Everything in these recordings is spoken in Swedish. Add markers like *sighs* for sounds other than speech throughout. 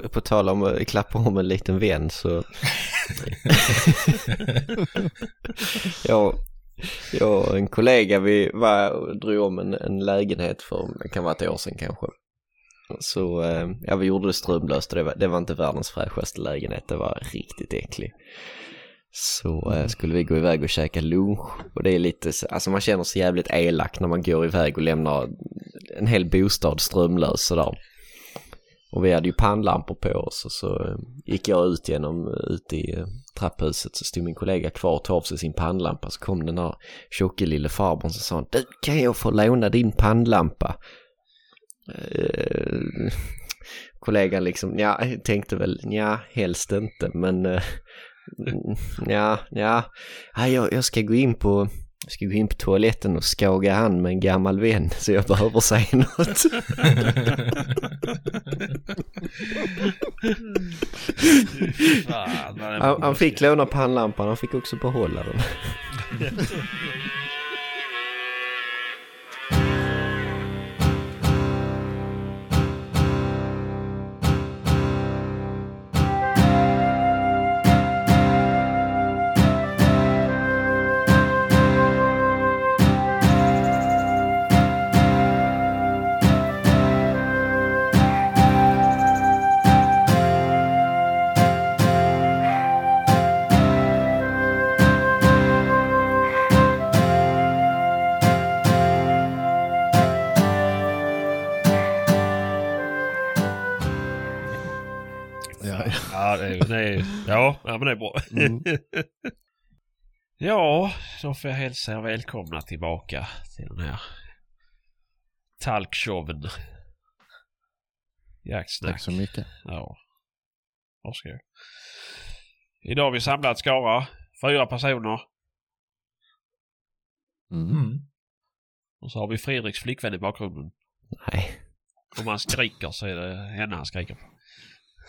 på, på tal om att klappa om en liten vän så... *laughs* jag, jag och en kollega vi var och drog om en, en lägenhet för, det kan vara ett år sedan kanske. Så eh, ja, vi gjorde det strömlöst och det var, det var inte världens fräschaste lägenhet, det var riktigt äcklig. Så eh, skulle vi gå iväg och käka lunch och det är lite, alltså man känner sig jävligt elak när man går iväg och lämnar en hel bostad strömlös sådär. Och vi hade ju pannlampor på oss och så eh, gick jag ut genom, eh, ut i eh, trapphuset så stod min kollega kvar och tog av sig sin pannlampa så kom den där tjocke lille farbrorn så sa han, du kan jag få låna din pannlampa? Eh, *laughs* kollegan liksom, ja, tänkte väl, ja, helst inte, men eh, *laughs* ja, ja jag, jag ska gå in på jag ska gå in på toaletten och skaga hand med en gammal vän *laughs* så jag behöver säga något. han, han fick låna pannlampan, han fick också behålla den. *laughs* Ja, ja men det är bra. Mm. *laughs* ja, då får jag hälsa er välkomna tillbaka till den här talkshowen. Jacksnack. Tack så mycket. Ja. Varsågod. Idag har vi samlat skara. Fyra personer. Mm. mm. Och så har vi Fredriks flickvän i bakgrunden. Nej. Om man skriker så är det henne han skriker på.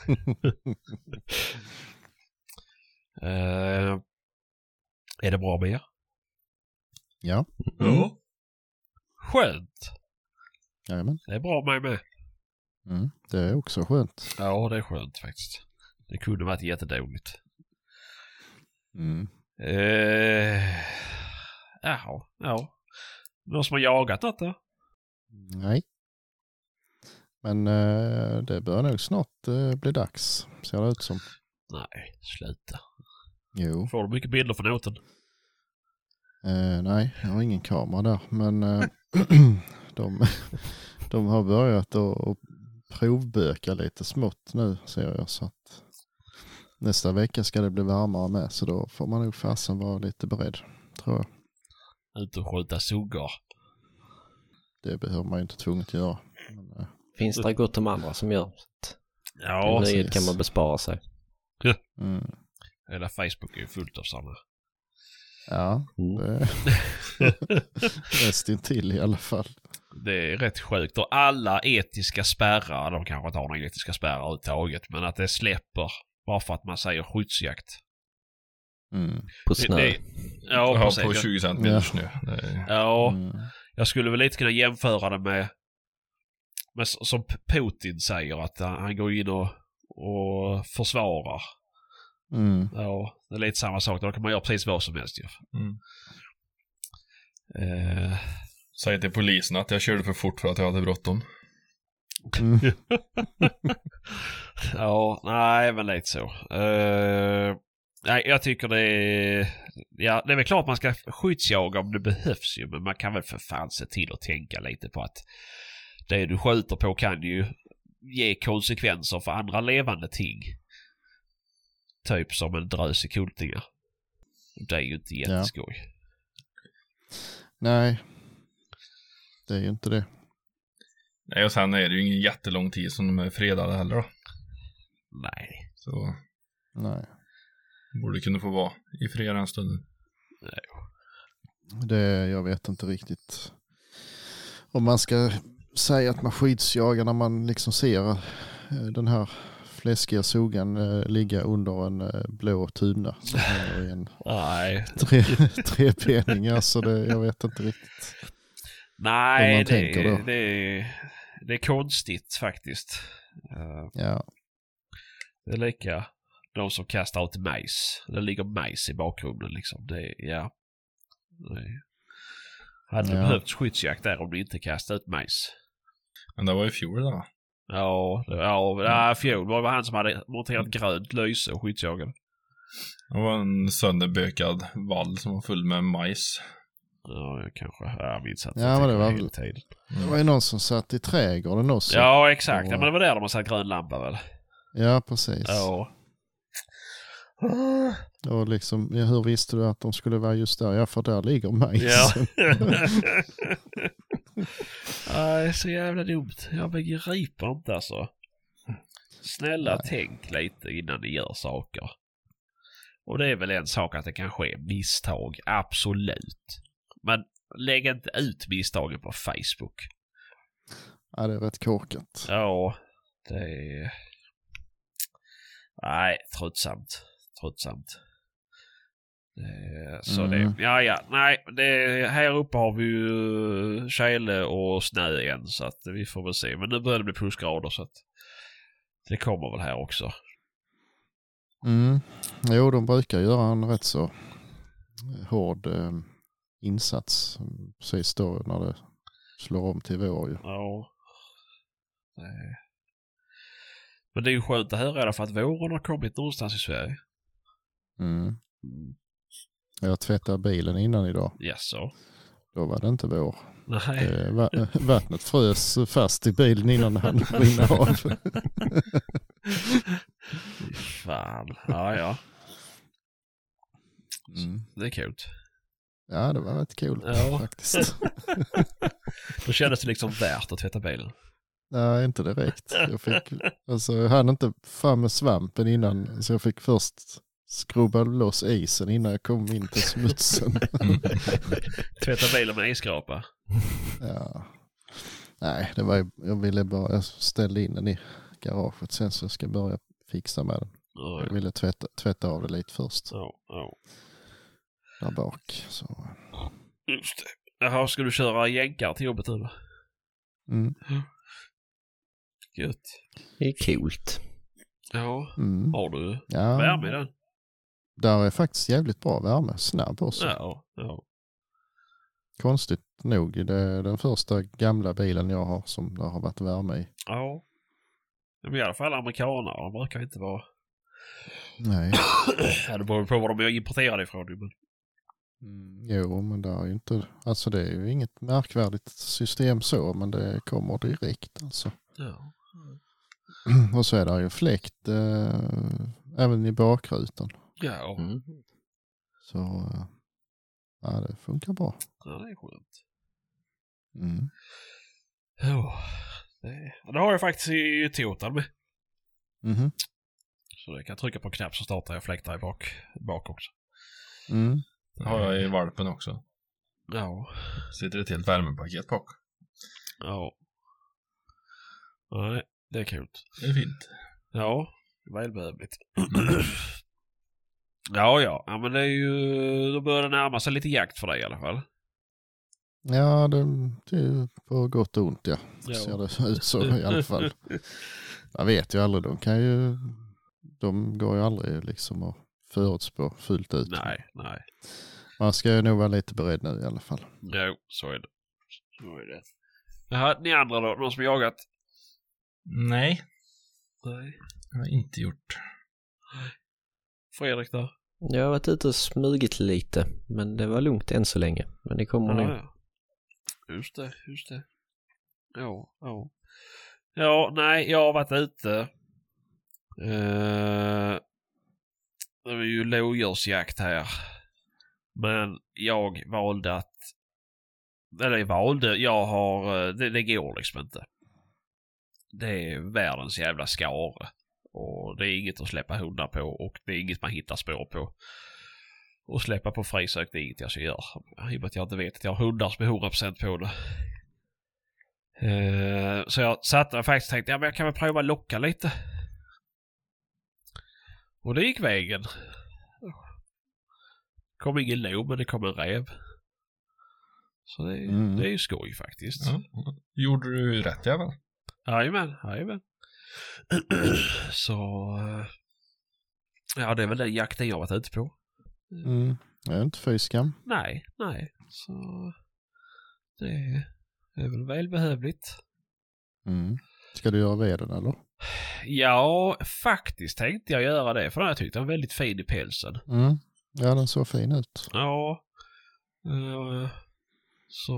*laughs* Uh, är det bra med er? Ja. Mm. Skönt. Jajamän. Det är bra med mig med. Mm, det är också skönt. Ja, det är skönt faktiskt. Det kunde varit jättedåligt. Mm. Uh, jaha, ja. Någon som har jagat något då? Nej. Men uh, det bör nog snart uh, bli dags, ser det ut som. Nej, sluta. Jo. Får du mycket bilder från åten? Eh, nej, jag har ingen kamera där. Men eh, *clears throat* de, *laughs* de har börjat att provböka lite smått nu ser jag. Så att nästa vecka ska det bli varmare med. Så då får man nog fasen vara lite beredd, tror jag. Ut och skjuta suggor. Det behöver man ju inte tvunget göra. Men, eh. Finns det gott om andra som gör. Ja, det kan man bespara sig. Mm. Hela Facebook är ju fullt av sådana. Ja, mm. *laughs* nästintill i alla fall. Det är rätt sjukt och alla etiska spärrar, de kanske inte har några etiska spärrar överhuvudtaget, men att det släpper bara för att man säger skyddsjakt. Mm. På snö? Det, det, ja, ja på 20 centimeter ja. snö. Ja, mm. jag skulle väl lite kunna jämföra det med, med som Putin säger att han går in och, och försvarar Mm. Ja, det är lite samma sak. Då kan man göra precis vad som helst ju. Mm. Uh... Säg till polisen att jag körde för fort för att jag hade bråttom. Mm. *laughs* ja, nej men lite så. Uh... Nej, jag tycker det är... Ja, det är väl klart man ska skyddsjaga om det behövs ju, men man kan väl för fan se till att tänka lite på att det du skjuter på kan ju ge konsekvenser för andra levande ting. Typ som en drös i kultingar. Det är ju inte jätteskoj. Ja. Nej. Det är ju inte det. Nej, och sen är det ju ingen jättelång tid som de är fredade heller då. Nej. Så. Nej. Borde kunna få vara i fred den stunden. Nej. Det, jag vet inte riktigt. Om man ska säga att man skyddsjagar när man liksom ser eh, den här fläskiga sugan eh, ligga under en eh, blå tuna. Som *laughs* i en Nej. Tre, *laughs* trepenning, alltså det, jag vet inte riktigt. Nej, det, det, det, är konstigt faktiskt. Uh, ja. Det är lika de som kastar ut majs. Det ligger majs i bakgrunden liksom. Det, ja. Nej. Hade det Ja. behövts skyddsjakt där om du inte kastade ut majs? Men det var i fjol då. Ja, det, ja, ja fjol var det han som hade monterat grönt lyse och skyddsjagade. Det var en sönderbökad vall som var full med majs. Ja, jag kanske. Ja, Jag minns inte. Ja, men det var väl- tiden. Det var ju någon som satt i trädgården också. Ja, exakt. Och- Ja, men det var där de har satt grön lampa väl? Ja, precis. Ja. Och liksom, hur visste du att de skulle vara just där? Ja, för där ligger majs. Ja. *laughs* *laughs* Nej, så jävla dumt. Jag begriper inte alltså. Snälla Nej. tänk lite innan ni gör saker. Och det är väl en sak att det kan ske misstag, absolut. Men lägg inte ut misstagen på Facebook. ja, det är rätt korkat. Ja, det är... Nej, tröttsamt. Tröttsamt. Eh, Så Mm. det, ja ja, nej, det, här uppe har vi ju tjäle och snö igen så att vi får väl se. Men nu börjar det bli plusgrader så att det kommer väl här också. Mm. Jo, de brukar göra en rätt så hård eh, insats mm, precis då när det slår om till vår ju. Ja. Det... Men det är ju skönt att höra i alla fall att våren har kommit någonstans i Sverige. Mm. Jag tvättade bilen innan idag. Jaså? Då var det inte vår. Nej. Eh, va- vattnet frös fast i bilen innan hann rinna av. *laughs* Fan. Ja, ja. Mm. Det är kul. Ja, det var rätt kul Ja. faktiskt. *laughs* Då kändes det liksom värt att tvätta bilen. Nej, inte direkt. Jag, fick, *laughs* alltså, jag hann inte fram med svampen innan, så jag fick först skrubba loss isen innan jag kom in till smutsen. *laughs* Tvätta bilen med isskrapa. ja. Nej, det var ju, jag ville bara, jag ställde in den i garaget sen så jag ska börja fixa med den. Ja, Jag ville tvätta, tvätta av det lite först, ja, ja. där bak. Så. Just det. Jaha, ska du köra jänkar till jobbet nu då? Mm. Gött. Det är coolt. Ja, Mm. har du Ja, värme i den? Där är faktiskt jävligt bra värme, snabb också. Ja, ja. Konstigt nog, det är den första gamla bilen jag har som det har varit värme i. Ja. Men i alla fall amerikanare, de brukar inte vara... Nej. *clears throat* Ja, det beror på var de är importerade ifrån men... Mm, jo, men det är ju inte, alltså det är ju inget märkvärdigt system så, men det kommer direkt alltså. Ja. *clears throat* Och så är det ju fläkt eh, även i bakrutan. Ja, Mm. Så eh, ja, det funkar bra. ja det är skönt. Mm. Ja, det, det har jag faktiskt i Total med. Mhm. Så jag kan trycka på en knapp så startar jag fläktar i bak, bak också. Mm. Det har jag i valpen också. Ja, Sitter ett helt värmepaket bak. ja. Nej, det är kul. Det är fint. Ja, välbehövligt. *clears throat* ja, ja, ja, men det är ju... Då börjar det närma sig lite jakt för dig i alla fall. Ja, det, det är på gott och ont ja. Ja. Ser det ut så i alla fall. *laughs* Jag vet ju aldrig, de kan ju, de går ju aldrig liksom att förutspå fullt ut. Nej, nej. Man ska ju nog vara lite beredd nu i alla fall. Jo, så är det. Så är det. Jaha, ni andra då? Någon som jagat? Nej, Nej. det har jag inte gjort. Fredrik då? Jag har varit ute och smugit lite, men det var lugnt än så länge. Men det kommer nog. ja. Just det, just det. Ja, ja. Ja, nej, jag har varit ute. Eh, det är ju lodjursjakt här. Men jag valde att... Eller jag valde, jag har... eh, Det, det går liksom inte. Det är världens jävla skare. Och det är inget att släppa hundar på och det är inget man hittar spår på. Och släppa på frisök, det är inget jag ska göra. I och med att jag inte vet att jag har hundar som är 100% på det. Eh, så jag satte mig faktiskt och tänkte, ja men jag kan väl prova locka lite. Och det gick vägen. kom ingen lo, men det kom en räv. Så det, Mm. det är ju skoj faktiskt. Ja. Gjorde du rätt jävel? Jajamän, jajamän. *clears throat* Så... eh, Ja, det är väl den jakten jag varit ute på. Mm. Det är inte fy skam. Nej, nej. Så... Det är väl välbehövligt. Mm. Ska du göra veden eller? Ja, faktiskt tänkte jag göra det. För jag tyckte den var väldigt fin i pälsen. Mm. Ja, den såg fin ut. Ja. eh, Så,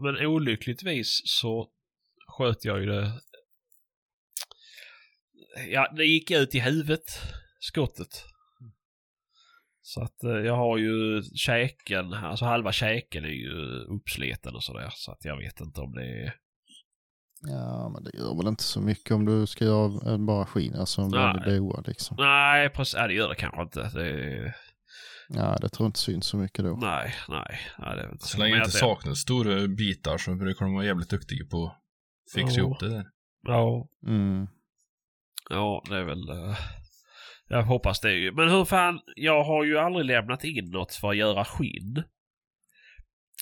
men olyckligtvis så sköt jag ju det. Ja, det gick ut i huvudet, skottet. Så att eh, jag har ju käken, alltså halva käken är ju uppsleten och sådär. Så att jag vet inte om det är... Ja, men det gör väl inte så mycket om du ska göra en bara skinn, alltså en Nej. vanlig boa liksom. Nej, precis. Nej, det gör det kanske inte. Det. Ja, det tror jag inte syns så mycket då. Nej, nej. nej det är inte Så länge Men det inte saknas stora bitar så brukar de vara jävligt duktiga på att fixa Ja. ihop det där. Ja, Mm. Ja, det är väl... eh, jag hoppas det ju. Men hur fan, jag har ju aldrig lämnat in något för att göra skinn.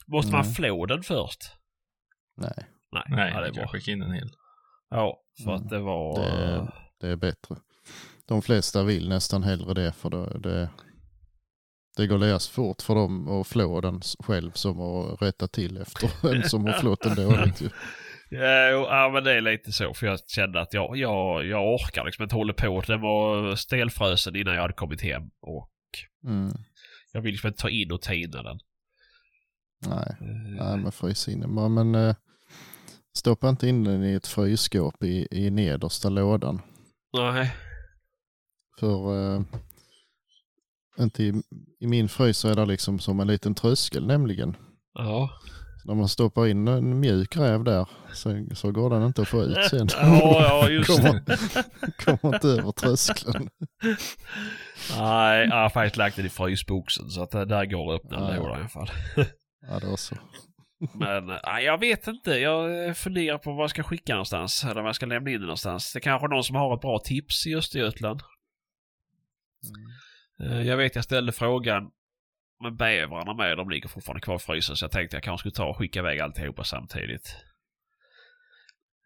Måste man Nej. flå den först? Nej, Nej, Nej, ja, det är bra. skicka in en hel. Ja, för Mm. att det var... Det- eh, det är bättre. De flesta vill nästan hellre det för det, det, det går läs fort för dem att flå den själv som att rätta till efter *laughs* en som har flått den dåligt ju. Ja, jo, ja, men det är lite så. För jag kände att jag, jag, jag orkar liksom inte hålla på. Den var stelfrösen innan jag hade kommit hem. Och Mm. jag vill liksom inte ta in och tina den. Nej, Eh, nej men frys in den bara. Men eh, stoppa inte in den i ett frysskåp i, i nedersta lådan. Nej. För eh, inte i, i min frys så är det liksom som en liten tröskel nämligen. Ja. När man stoppar in en mjuk räv där så, så går den inte att få ut sen. *laughs* Ja, ja, *laughs* just det. kommer, *laughs* kommer inte över tröskeln. Nej, jag har faktiskt lagt den i frysboxen så att det där går att öppna Ja, lådan i alla fall. Ja, det var så. Men eh, nej, jag vet inte. Jag eh, funderar på vad jag ska skicka någonstans. Eller vad jag ska lämna in det någonstans. Det är kanske är någon som har ett bra tips i Östergötland. Eh, Jag vet jag ställde frågan med bävrarna med. De ligger fortfarande kvar i frysen så jag tänkte jag kanske skulle ta och skicka iväg alltihopa samtidigt.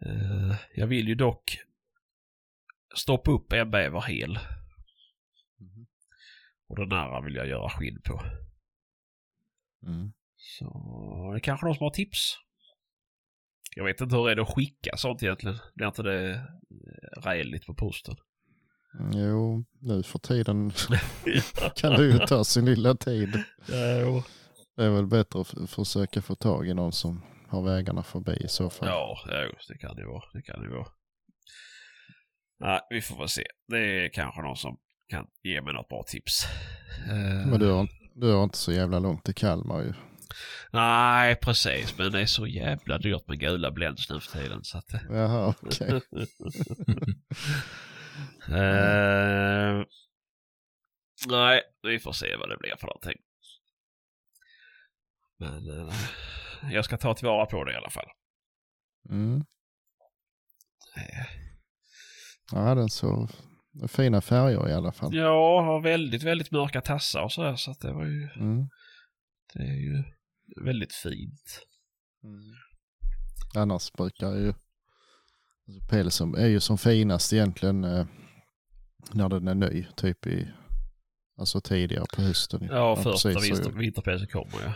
Eh, Jag vill ju dock stoppa upp en bäver hel. Och den andra vill jag göra skinn på. Mm. Så det är kanske någon som har tips. Jag vet inte hur det är att skicka sånt egentligen. Blir inte det eh, räligt på posten? Jo, nu för tiden *laughs* kan det ju ta sin lilla tid. Jo. Det är väl bättre att försöka få tag i någon som har vägarna förbi i så fall. Ja, det kan det vara. Det kan det vara. Nej, vi får väl se. Det är kanske någon som kan ge mig något bra tips. Eh, Men du har, du har inte så jävla långt till Kalmar ju. Nej, precis. Men det är så jävla dyrt med gula Blends nu för tiden. Så att, Jaha, okej. *laughs* Eh, nej, vi får se vad det blir för någonting. Men eh, jag ska ta tillvara på det i alla fall. Mm. Eh, Ja, den så fina färger i alla fall. Jag har väldigt, väldigt mörka tassar och sådär så att det var ju, Mm. det är ju väldigt fint. Annars brukar ju alltså pälsen är ju som finast egentligen eh, när den är ny, typ i, alltså tidigare på hösten. ju. Ja, första precis så vinter, ju. vinterpälsen kommer ja.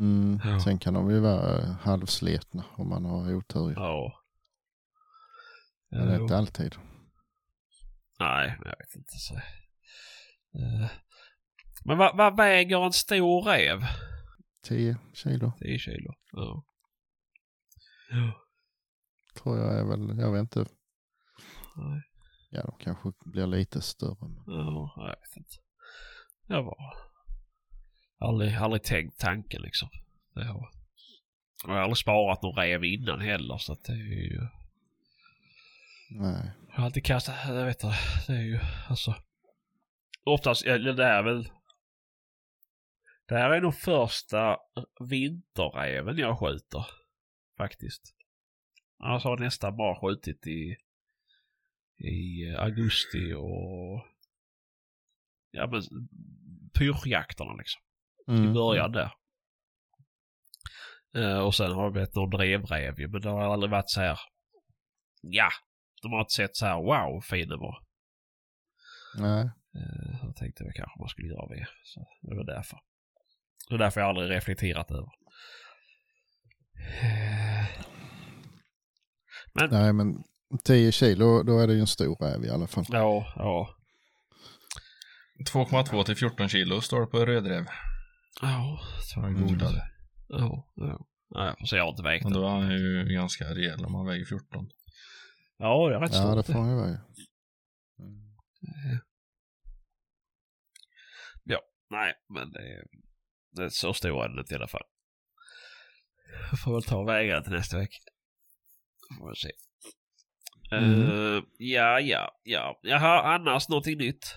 Mm. Ja. Sen kan de ju vara eh, halvsletna om man har otur. Ja. Men det är inte alltid. Nej, jag vet inte. Så. Eh, Men vad, vad väger en stor räv? 10 kilo 10 kilo. Ja. Ja. Tror jag är väl, jag vet inte. Nej. Ja, de kanske blir lite större. Men... Ja, jag vet inte. Jag var aldrig, aldrig tänkt tanken liksom. Det har, jag har aldrig sparat någon räv innan heller så att det är ju... Nej. Jag har alltid kastat, jag vet inte, det är ju alltså... Oftast, eller det är väl... Det här är nog första vinterräven jag skjuter. Faktiskt. Annars har jag nästan bara skjutit i, i augusti och... Ja men liksom. I Mm. början där. Eh, och sen har det blivit någon drevräv ju, men det har aldrig varit så här. Ja, De har inte sett så här wow fin den var. Nej. Eh, Jag tänkte väl kanske man skulle göra det. Så det var därför. Det är därför jag aldrig reflekterat över. Eh, Nej, men 10 kilo, då är det ju en stor räv i alla fall. Ja, ja. 2,2 till 14 kilo står det på rödräv. Ja, så Jag Mm. googlade. Ja, ja. Nej, så jag har inte vägt den. då är han ju ganska rejäl om han väger 14. Ja, jag är rätt Ja, det får han ju vara. ju. Ja, nej, men det är, det är så stor är inte i alla fall. Jag får väl ta och väga den till nästa vecka. Får se. Mm. Eh, ja, ja, ja. Jaha, annars någonting nytt?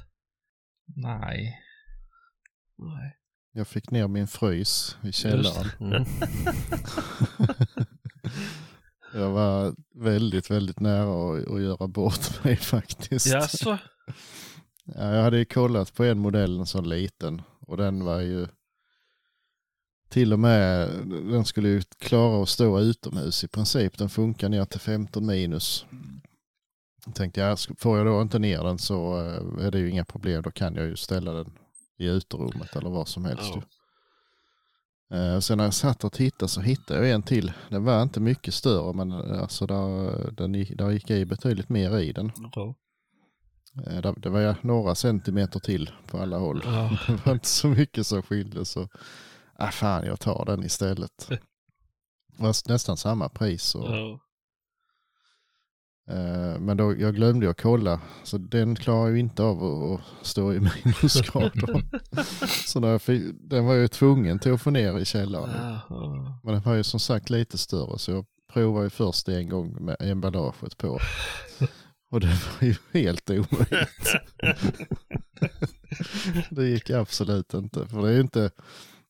Nej. Nej. Jag fick ner min frys i källaren. Mm. *laughs* *laughs* Jag var väldigt, väldigt nära att, att göra bort *laughs* mig faktiskt. Jaså? Ja, jag hade ju kollat på en modell, en sån liten. Och den var ju till och med, den skulle ju klara att stå utomhus i princip. Den funkar ner till 15 minus. Jag tänkte jag, får jag då inte ner den så eh, är det ju inga problem. Då kan jag ju ställa den i uterummet eller vad som helst. Ja. Eh, Sen när jag satt och tittade så hittade jag en till. Den var inte mycket större men eh, alltså där, den, gick- där gick jag i betydligt mer i den. Ja. Det var några centimeter till på alla håll. Ja. *laughs* Det var inte så mycket som skilde så, ah, fan jag tar den istället. *laughs* Nästan samma pris. Och, Ja. eh, men då, jag glömde att kolla, så den klarar ju inte av att, att stå i *laughs* minusgrader. *laughs* så fick, den var jag ju tvungen till att få ner i källaren. Ja. Men den var ju som sagt lite större så jag provade ju först en gång med emballaget på. Och det var ju helt omöjligt. det gick absolut inte. För det är ju inte,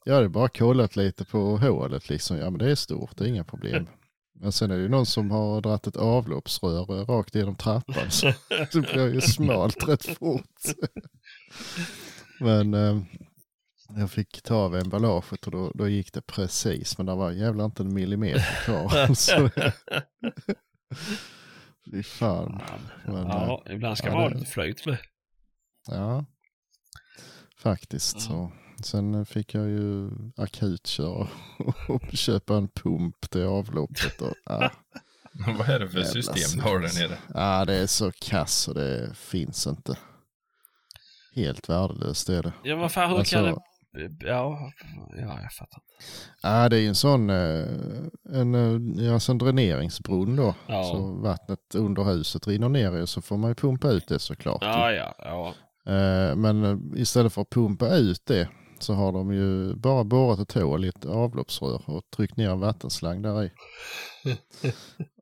jag hade bara kollat lite på hålet liksom. Ja men det är stort, det är inga problem. Men sen är det ju någon som har dragit ett avloppsrör eh, rakt genom trappan. Så det blir ju smalt *laughs* rätt fort. Men eh, jag fick ta av emballaget och då, då gick det precis. Men det var jävlar inte en millimeter kvar. *laughs* Så, fy fan. Men, eh, ja, ibland ska ja, man ha lite flöjt med. Ja, faktiskt. Ja. Så. Sen fick jag ju akutköra *laughs* och köpa en pump till avloppet. Och, ah, *laughs* Vad är det för Jävla system du har där nere? ah, det är så kass och det finns inte. Helt värdelöst är det. Ja, vad fan, hur Alltså- kan det... Ja, ja, jag fattar. Ja, det är ju en sån, eh, en, eh, alltså en dräneringsbrunn då. Ja. Så vattnet under huset rinner ner i så får man ju pumpa ut det såklart. Ja, ja, ja. Eh, Men istället för att pumpa ut det så har de ju bara borrat ett hål i ett avloppsrör och tryckt ner en vattenslang där i.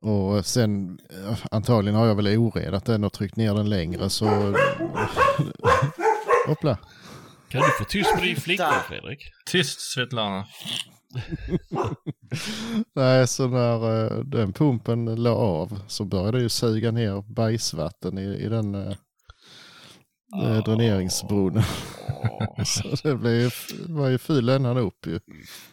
*laughs* och sen eh, antagligen har jag väl oredat den och tryckt ner den längre så... *laughs* Hoppla. Kan du få tyst på din flickvän, Fredrik? Tyst Svetlana. *laughs* Nej, så när eh, den pumpen la av så började det ju suga ner bajsvatten i, i den uh, dräneringsbron. *laughs* Så det blev ju, var ju ful ändan upp ju.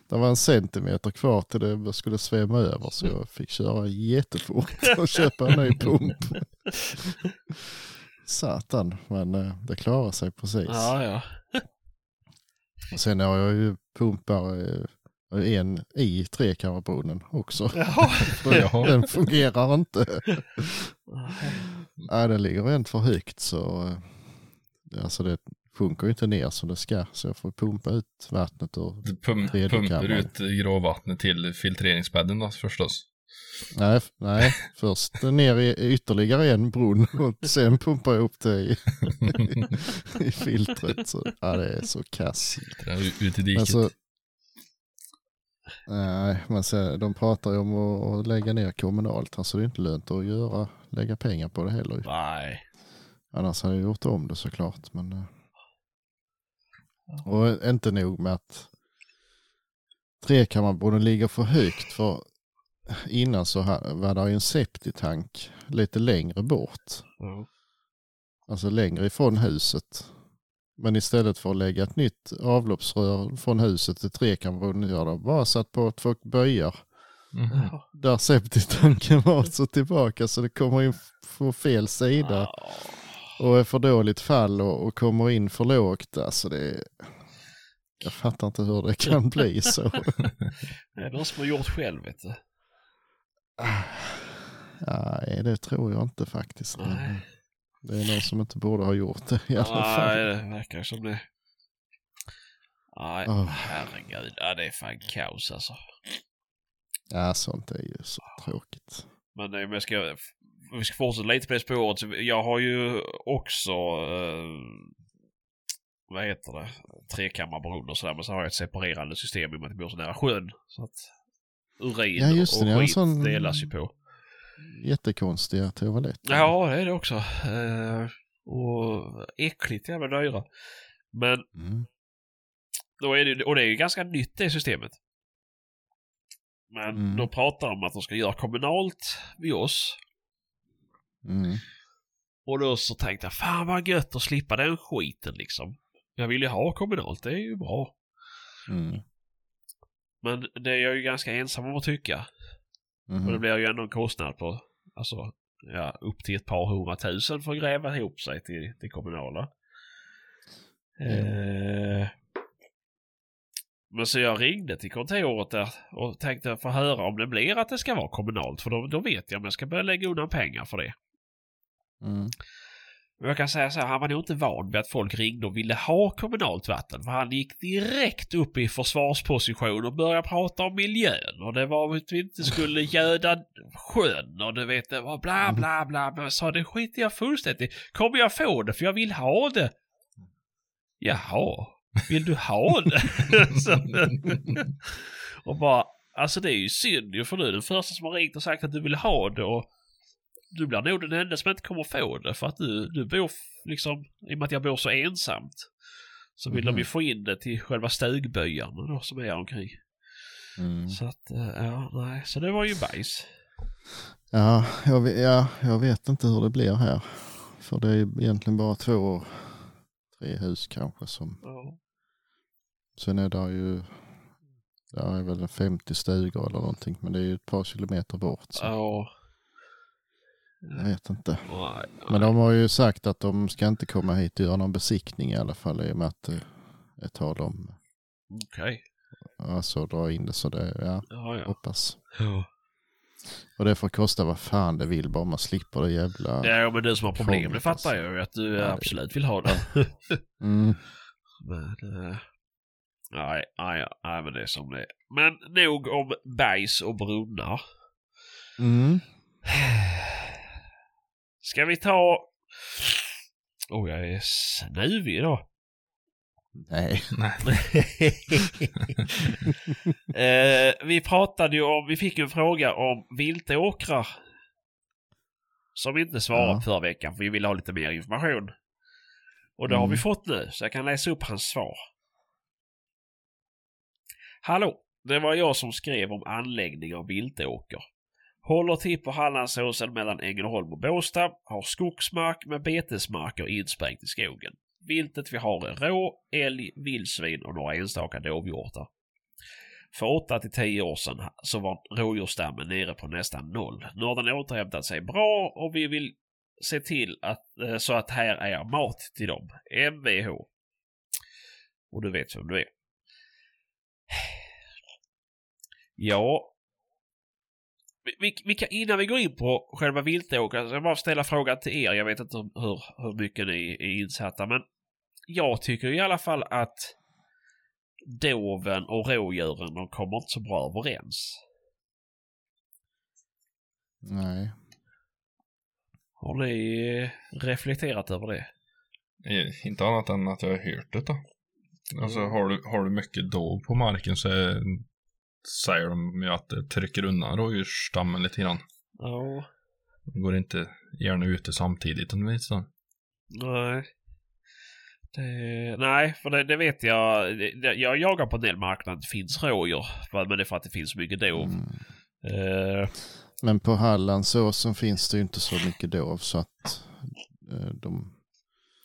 Det var en centimeter kvar till det skulle svämma över så jag fick köra jättefort *laughs* och köpa en ny pump. *laughs* Satan, men eh, det klarar sig precis. Ja, ja. Och Sen har jag ju pumpar eh, en i trekammarbrunnen också. Jaha. Den fungerar inte. Nej, den ligger rent för högt så eh, alltså det sjunker ju inte ner som det ska. Så jag får pumpa ut vattnet. Du pum pumpar ut gråvattnet till filtreringsbädden då förstås. Nej, nej, *laughs* först ner i ytterligare en brunn och sen pumpar jag upp det i, *laughs* i filtret. Så, ja, det är så kass. Ut i diket. Alltså, nej, man säger, de pratar ju om att, lägga ner kommunalt. Alltså det är inte lönt att göra, lägga pengar på det heller. Nej. Annars hade jag gjort om det såklart. Men, eh, och inte nog med att trekammarboden ligger för högt. För innan så var det ju en septitank lite längre bort. Ja. Alltså längre ifrån huset. Men istället för att lägga ett nytt avloppsrör från huset till trekammarboden, ja, de bara satt på två böjar Mhm. där septiktanken var så tillbaka så det kommer in på fel sida Ja. Och är för dåligt fall och, och kommer in för lågt. Alltså det. Jag fattar inte hur det kan bli så. *laughs* Det är någon som har gjort själv vet du. Nej, det tror jag inte faktiskt. Nej. Det är någon som inte borde ha gjort det i alla Nej, fall. det verkar som det. Nej, Åh. herregud. Ja, det är fan kaos alltså. Ja, sånt är ju så tråkigt. Men eh, om jag ska, vi ska fortsätta lite på det spåret. Jag har ju också, eh, vad heter det, trekammarberoende och sådär. Men så har jag ett separerande system i och med att jag bor så nära sjön. Så att urin Ja, just det, och det skit sån- delas ju på. Jättekonstiga toaletter. Ja, det är det också. Eh, och äckligt jävla dyra. Men Mm. då är det, och det är ju ganska nytt det systemet. Men Mm. då pratar de om att de ska göra kommunalt vid oss. Mm. Och då så tänkte jag, fan vad gött att slippa den skiten liksom. Jag vill ju ha kommunalt, det är ju bra. Mm. Men det är jag ju ganska ensam om att tycka. Mhm. Och det blir ju ändå en kostnad på, alltså, ja, upp till ett par hundratusen för att gräva ihop sig till det kommunala. Eh, men så jag ringde till kontoret där och tänkte få höra om det blir att det ska vara kommunalt. För då, då vet jag om jag ska börja lägga undan pengar för det. Mm. Men jag kan säga så här, han var nog inte van vid att folk ringde och ville ha kommunalt vatten. För han gick direkt upp i försvarsposition och började prata om miljön. Och det var att vi inte skulle *laughs* göda sjön och du vet, det var bla bla bla. Men jag sa, det skiter jag fullständigt. Kommer jag få det? För jag vill ha det. Jaha, vill du ha det? *laughs* Och bara, alltså det är ju synd ju för du är den första som har ringt och sagt att du vill ha det och du blir nog den enda som inte kommer få det för att du, du bor liksom, i och med att jag bor så ensamt. Så vill de ju Mhm. få in det till själva stugbyarna då som är omkring. Mm. Så att, eh, ja, nej, så det var ju bajs. Ja, jag ja, jag vet inte hur det blir här. För det är egentligen bara två, tre hus kanske som... Ja. Sen är det ju... Det är väl en 50 stugor eller någonting. Men det är ju ett par kilometer bort. Så Ja. Jag vet inte. Men de har ju sagt att de ska inte komma hit och göra någon besiktning i alla fall. I och med att det är tal om Okej. alltså dra in det. Så det, ja, Ja, ja. hoppas. ja. Och det får kosta vad fan det vill bara man slipper det jävla... Ja, men du som har problem, det fattar alltså. jag ju att du Ja, absolut vill ha det. *laughs* Mm. Men, eh, nej, nej, nej, men det är som det är. Men nog om bajs och brunnar. Mm. *sighs* Ska vi ta... Oh, jag är snuvig idag. Nej. *laughs* eh, vi pratade ju om, vi fick ju en fråga om viltåkrar. Som vi inte svarade Ja. förra veckan för vi ville ha lite mer information. Och det har Mm. vi fått nu, så jag kan läsa upp hans svar. Hallå! Det var jag som skrev om anläggning av viltåker. Håller till på Hallandsåsen mellan Ängelholm och Båstad. Har skogsmark med betesmarker insprängt i skogen. Viltet vi har är rå, älg, vildsvin och några enstaka dovhjortar. För 8 till 10 år sedan så var rådjursstammen nere på nästan noll. Nu har den återhämtat sig bra och vi vill se till att, eh, så att här är mat till dem. Mvh. Och du vet vem du är. Ja. Vi, vi, kan, innan vi går in på själva viltåkern, så jag bara ställa frågan till er. Jag vet inte hur, hur mycket ni är insatta, men jag tycker i alla fall att doven och rådjuren, de kommer inte så bra överens. Nej. Har ni reflekterat över det? Eh, Inte annat än att jag har hört det då. Alltså har du, har du mycket dov på marken så är, säger de ju att det trycker undan rådjursstammen lite grann. Ja. De går inte gärna ute samtidigt åtminstone. Nej. Det, nej, för det, det vet jag. Det, jag jagar på en del marknader. Det finns rådjur. Men det är för att det finns mycket dov. Mm. Eh, Men på Hallandsåsen finns det ju inte så mycket dov så att eh, de...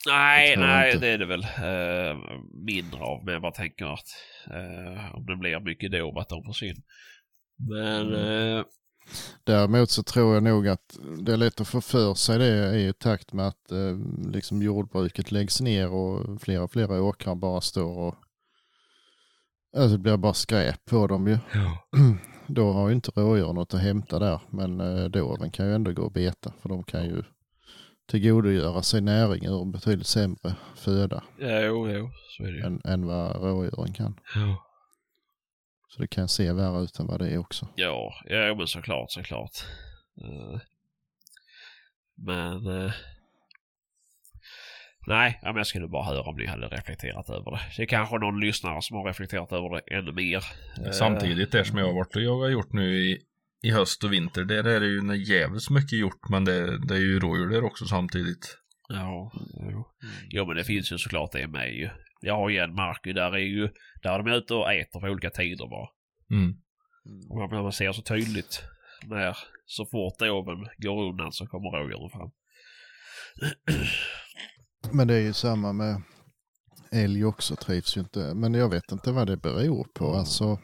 nej, nej, det är det väl eh, mindre av. Men jag bara tänker att eh, om det blir mycket dov att de försvinner. Men eh, Däremot så tror jag nog att det är lätt att få för sig det i takt med att eh, liksom jordbruket läggs ner och flera och flera åkrar bara står och alltså det blir bara skräp på dem ju. ja. *clears throat* Då har ju inte rådjur något att hämta där men eh, doven kan ju ändå gå och beta för de kan ju tillgodogöra sig näring ur betydligt sämre föda Jo, jo, så är det ju. än, än vad rådjuren kan. Ja. Så det kan se värre ut än vad det är också. Ja, ja men såklart, såklart. Eh, men... eh, nej, ja, men jag skulle bara höra om ni hade reflekterat över det. Det är kanske någon lyssnare som har reflekterat över det ännu mer. Eh, Samtidigt, det som jag har varit och jagat gjort nu i, i höst och vinter, där är det ju jävligt mycket gjort, men det, det är ju rådjur där också samtidigt. Ja, jo. jo men det finns ju såklart det med ju. Jag har ju en mark där är ju, där är de ute och äter på olika tider bara. Mm. Och man, man ser så tydligt när så fort oven går undan så kommer rådjuren fram. Men det är ju samma med älg också trivs ju inte. Men jag vet inte vad det beror på. Alltså,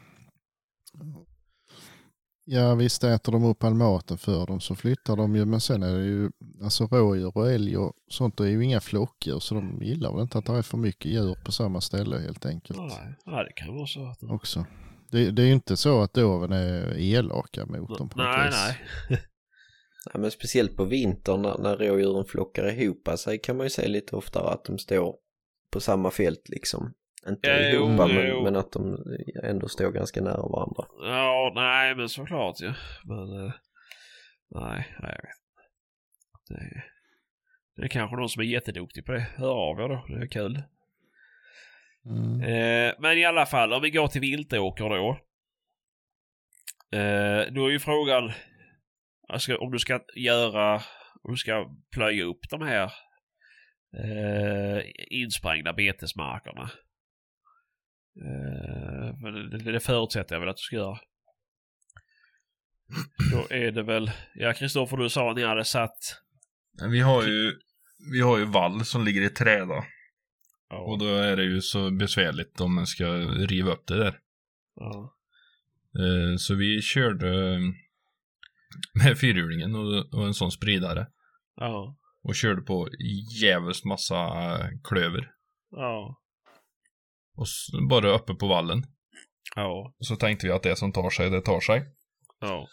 ja visst äter de upp all maten för dem så flyttar de ju. Men sen är det ju, alltså rådjur och älg och sånt är ju inga flockdjur. Så de gillar väl inte att det är för mycket djur på samma ställe helt enkelt. Nej, nej, det kan vara så att de... Också. Det, det är ju inte så att doven är elaka mot dem på något Nej, vis. nej. *laughs* Ja, men speciellt på vintern när, när rådjuren flockar ihop sig kan man ju se lite oftare att de står på samma fält liksom. Inte Ja, jo, ihop men, jo. men att de ändå står ganska nära varandra. Ja, nej men såklart ju. Men eh, nej, nej, jag vet. Det är, det är kanske någon som är jätteduktig på det. Hör av er då, det är kul. Mm. Eh, men i alla fall, om vi går till viltåker då. Eh, då är ju frågan alltså, om du ska göra, om du ska plöja upp de här eh, insprängda betesmarkerna. Eh, men det, det förutsätter jag väl att du ska göra. Då är det väl, ja Kristoffer du sa att ni hade satt, Vi har ju, vi har ju vall som ligger i träda. ja, Och då är det ju så besvärligt om man ska riva upp det där. ja, Eh, Så vi körde eh, med fyrhjulingen och, och en sån spridare. ja, Och körde på jävligt massa klöver. ja, Och bara uppe på vallen. ja, Så tänkte vi att det som tar sig, det tar sig. ja,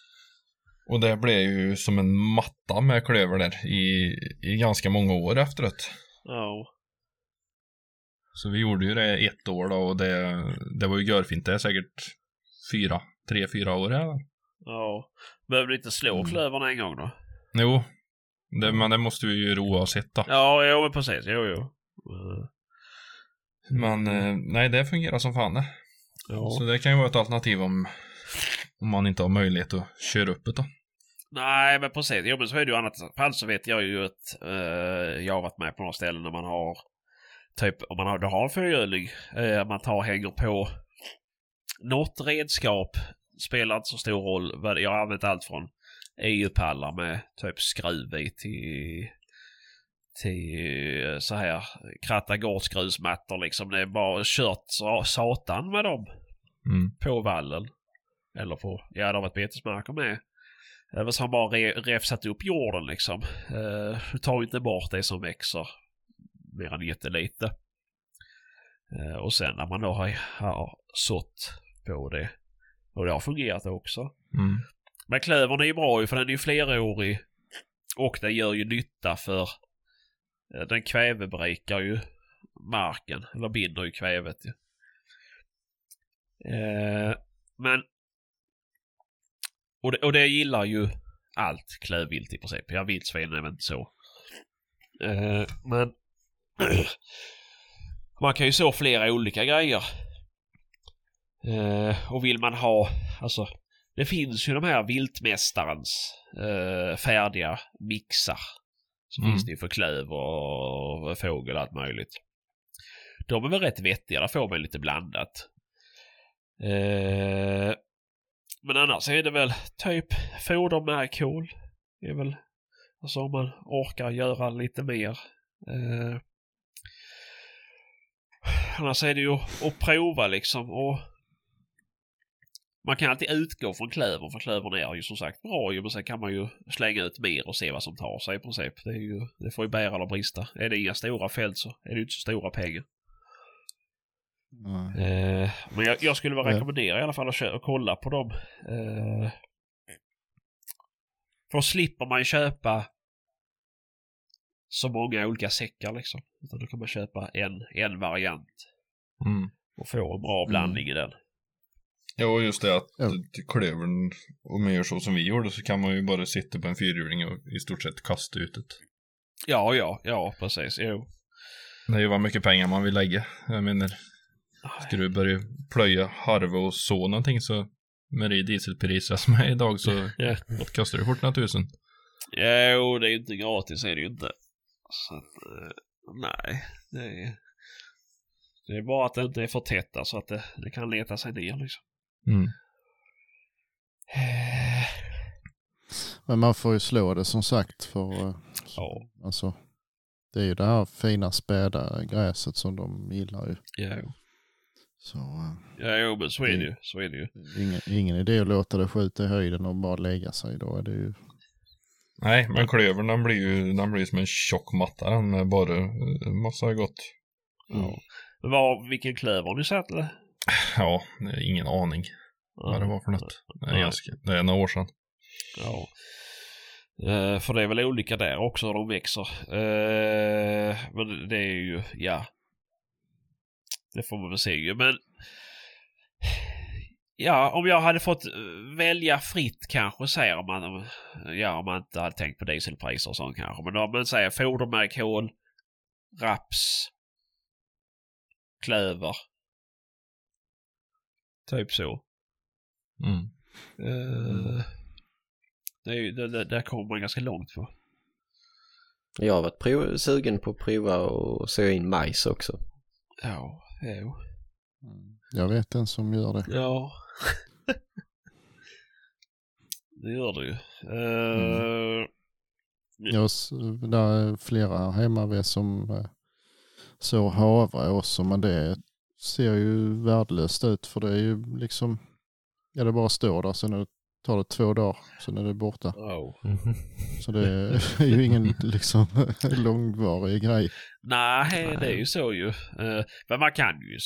Och det blev ju som en matta med klöver där i, i ganska många år efteråt. ja, Så vi gjorde ju det ett år då och det, det var ju görfint. Det är säkert fyra, tre, fyra år här. ja. Behöver inte slå Mm. klövarna en gång då? Jo, det, men det måste vi ju göra oavsett då. Ja, jo men precis. Jo, jo. Men eh, nej, det fungerar som fan. Ja. Så det kan ju vara ett alternativ om, om man inte har möjlighet att köra upp det då. Nej, men precis. Jo, men så är det ju annat fall så vet jag ju att eh, jag har varit med på några ställen när man har typ om man har, du har en fyrhjuling, eh, man tar hänger på något redskap spelar inte så stor roll. Jag har använt allt från EU-pallar med typ skruv i till till eh, så här kratta gårdsgrusmattor liksom. Det är bara kört sa- satan med dem Mm. på vallen. Eller på, ja det har varit betesmarker med. Eller så har man bara re, räfsat upp jorden liksom. Uh, du tar inte bort det som växer mer än jättelite. Eh, och sen när man då har, har sått på det. Och det har fungerat också. Mm. Men klövern är ju bra ju för den är ju flerårig. Och den gör ju nytta för eh, Eh, den kväveberikar ju marken. Eller binder ju kvävet ju. Eh, men och det, och det gillar ju allt klövvilt i princip. Ja, vildsvin är väl inte så. Eh, men *clears throat* man kan ju så flera olika grejer. Eh, och vill man ha, alltså det finns ju de här viltmästarens eh, färdiga mixar. Så Mm. finns det ju för klöver och fågel och allt möjligt. De är väl rätt vettiga, där får man lite blandat. Eh, men annars är det väl typ fodermärkol. Det är väl, alltså om man orkar göra lite mer. Eh, annars är det ju att prova liksom och man kan alltid utgå från klövern för klövern är ju som sagt bra ju men sen kan man ju slänga ut mer och se vad som tar sig i princip. Det, är ju, det får ju bära eller brista. Är det inga stora fält så är det ju inte så stora pengar. Eh, men jag, jag skulle Ja. rekommendera i alla fall att, kö- att kolla på dem. Eh, för då slipper man köpa så många olika säckar liksom. Utan då kan man köpa en, en variant Mm. och få en bra blandning i den. Ja, och just det att Ja. klövern, om man gör så som vi gjorde så kan man ju bara sitta på en fyrhjuling och i stort sett kasta ut det. Ja, ja, ja, precis. Jo. Det är ju vad mycket pengar man vill lägga. Jag menar, ska du börja plöja, harva och så någonting så med det dieselpriset som är idag så *laughs* Ja. kostar det fort några tusen. Jo, det är ju inte gratis är det ju inte. Så att, eh, nej. Det är, det är bara att det inte är för tätt så att det, det kan leta sig ner liksom. Mm. Eh, Men man får ju slå det som sagt för eh, Ja, alltså, det är ju det här fina späda gräset som de gillar ju. ja, Så eh, ja, jo, men så är det ju. Så är det ju. ingen, ingen idé att låta det skjuta i höjden och bara lägga sig. Då är det ju Nej, men klövern den blir ju den blir som en tjock matta den med bara massa gott. Ja. Men vad, vilken klöver har ni sett eller? Ja, ingen aning vad det var för något. Det är, ganska, det är några år sedan. Ja. Eh, för det är väl olika där också hur de växer. Eh, men det är ju, ja. Det får man väl se ju. Men Ja, om jag hade fått eh, välja fritt kanske säger man. Ja, om man inte hade tänkt på dieselpriser och sånt kanske. Men om man säger fodermärkhål, raps, klöver. Typ så. Mm. Eh, det är ju, det, det, där kommer man ganska långt på. Jag har varit prov, sugen på att prova och så in majs också. Ja, jo. Jag vet en som gör det. Ja. *laughs* det gör det ju. Eh, Jag, s- där är flera här hemma som eh, så havre också men det ser ju värdelöst ut för det är ju liksom, ja det bara står där sen är det, tar det två dagar sen är det borta. ja. Så det är ju ingen *laughs* liksom *laughs* långvarig grej. Nej, det är ju så ju. Eh, men man kan ju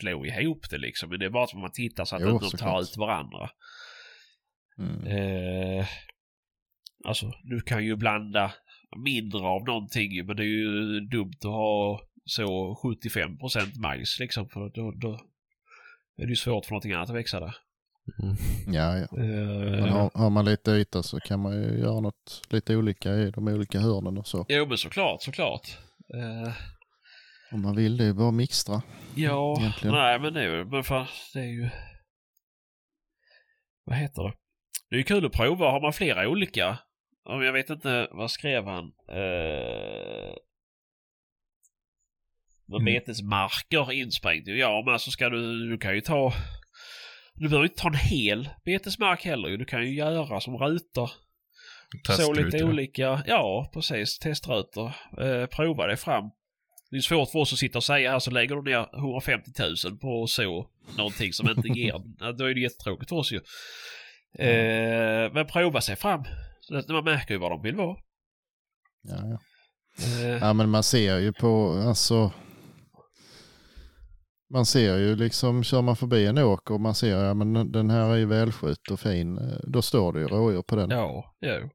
slå ihop det liksom. Men det är bara att man tittar så att Jo, inte de tar såklart. ut varandra. Mm. Eh, alltså, du kan ju blanda mindre av någonting men det är ju dumt att ha så 75% majs liksom. För då, då är det ju svårt för någonting annat att växa där. Mm. Ja, ja. Eh, Men har, har man lite yta så kan man ju göra något lite olika i de olika hörnen och så. Jo men såklart, såklart. Eh, Om man vill det är bara mixtra. ja, Egentligen. nej men det är ju, men fan, det är ju... Vad heter det? Det är ju kul att prova. Har man flera olika? Om jag vet inte, vad skrev han? Eh, med Mm. betesmarker insprängt. Ja, men alltså ska du, du kan ju ta... Du behöver inte ta en hel betesmark heller. Du kan ju göra som rutor. Så lite olika, ja precis, testrutor. Eh, prova det fram. Det är svårt för oss att sitta och säga här så lägger du ner 150 000 på så någonting som inte ger. *laughs* Då är det jättetråkigt för oss ju. Eh, men prova sig fram. Så man märker ju vad de vill vara. Ja, ja. Eh, ja men man ser ju på, alltså. Man ser ju liksom, kör man förbi en åker och man ser, ja men den här är ju välskött och fin. eh, Då står det ju rådjur på den. ja, jo,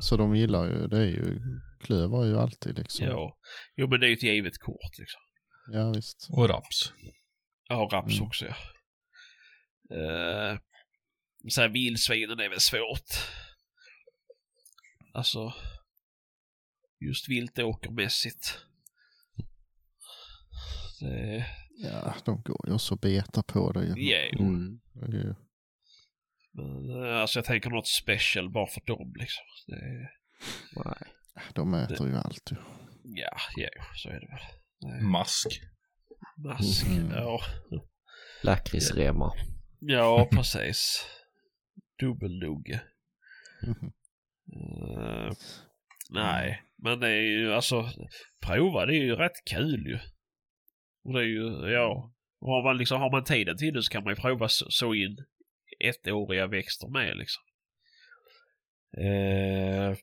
Så de gillar ju, det är ju, klöver ju alltid liksom. ja. Jo men det är ju ett givet kort liksom. Ja visst. Och raps. Ja, raps Mm. också ja. Uh, sen vildsvinen är väl svårt. Alltså. Just viltåkermässigt. Det, Ja, de går ju också och betar på det ju. ja, jo. Mm. Det är ju. Men, eh, alltså jag tänker något special bara för dem liksom. Det, Nej. De äter ju allt ju. ja, ja, så är det väl. Det, Mask. mask, Mm. ja. Lakritsremmar. Ja, precis. Dubbellugge. Mhm. Eh, nej, men det är ju alltså prova det är ju rätt kul ju. Och det är ju, ja. Och har man liksom, har man tiden till det så kan man ju prova så, in ettåriga växter med liksom. Eh,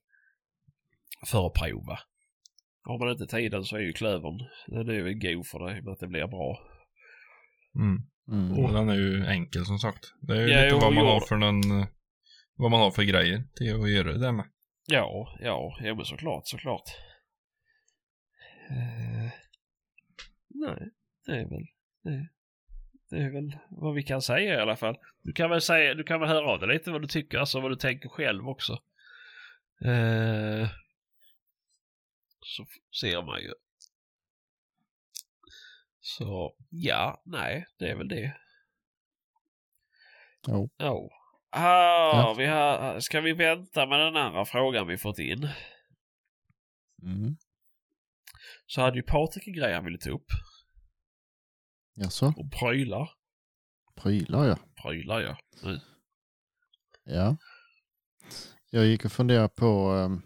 för att prova. Har man inte tiden så är ju klövern, den är ju god för det, med att det blir bra. Mm. Mm. Och den är ju enkel som sagt. Det är ju Ja, lite vad man har för någon, eh, vad man har för grejer till att göra det med. Ja, ja, ja men såklart, såklart. Nej, det är väl det, det är väl vad vi kan säga i alla fall. Du kan väl säga, du kan väl höra av dig lite vad du tycker, alltså vad du tänker själv också. Eh, så ser man ju. Så ja, nej, det är väl det. Jo. Ja. Ah. Vi har, ska vi vänta med den andra frågan vi fått in? Mm. Så hade ju Patrik en grej han ville ta upp. Jaså? Och prylar. Prylar ja. Prylar ja. Mm. Ja. Jag gick och funderade på ehm,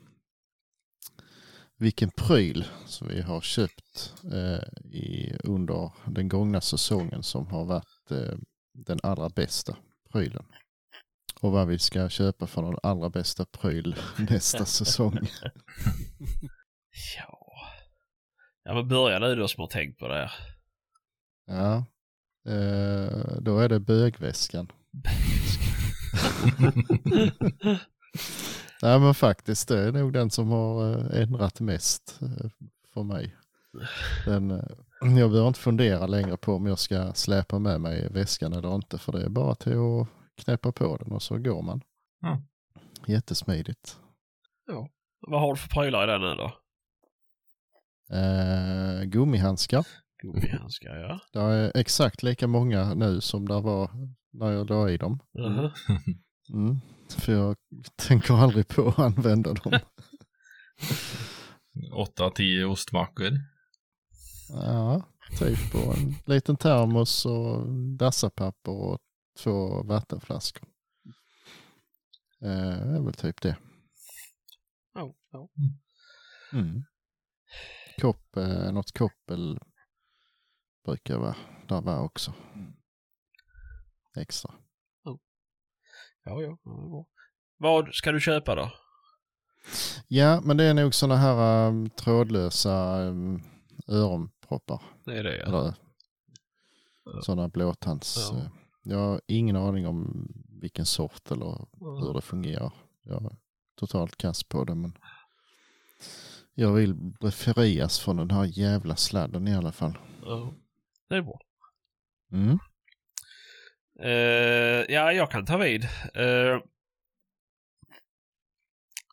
vilken pryl som vi har köpt eh, i, under den gångna säsongen som har varit eh, den allra bästa prylen. Och vad vi ska köpa för den allra bästa pryl *laughs* nästa säsong. *laughs* Ja. Ja men börja du då som har tänkt på det här. Ja, eh, då är det bögväskan. *laughs* Nej men faktiskt det är nog den som har eh, ändrat mest eh, för mig. Den, eh, jag behöver inte fundera längre på om jag ska släpa med mig väskan eller inte för det är bara till att knäppa på den och så går man. Ja. Jättesmidigt. Vad har du för prylar i den nu då? Eh, gummihandskar. Gummihandskar ja. Det är exakt lika många nu som det var när jag la i dem. Mhm. Mm, för jag tänker aldrig på att använda dem. *laughs* 8-10 ostmackor. Ja, typ på en liten termos och dassapapper och två vattenflaskor. Eh, Det är väl typ det. Ja, ja. Mm. Kopp, eh, något koppel brukar vara där var också. Extra. Ja, ja. ja. Vad ska du köpa då? Ja, men det är nog sådana här um, trådlösa um, öronproppar. Det är det ja. Eller Ja. sådana blåtands. Ja. eh, Jag har ingen aning om vilken sort eller hur det fungerar. Jag är totalt kass på det men jag vill befrias från den här jävla sladden i alla fall. Ja. Det är bra. Mm. Eh, ja, jag kan ta vid. Eh,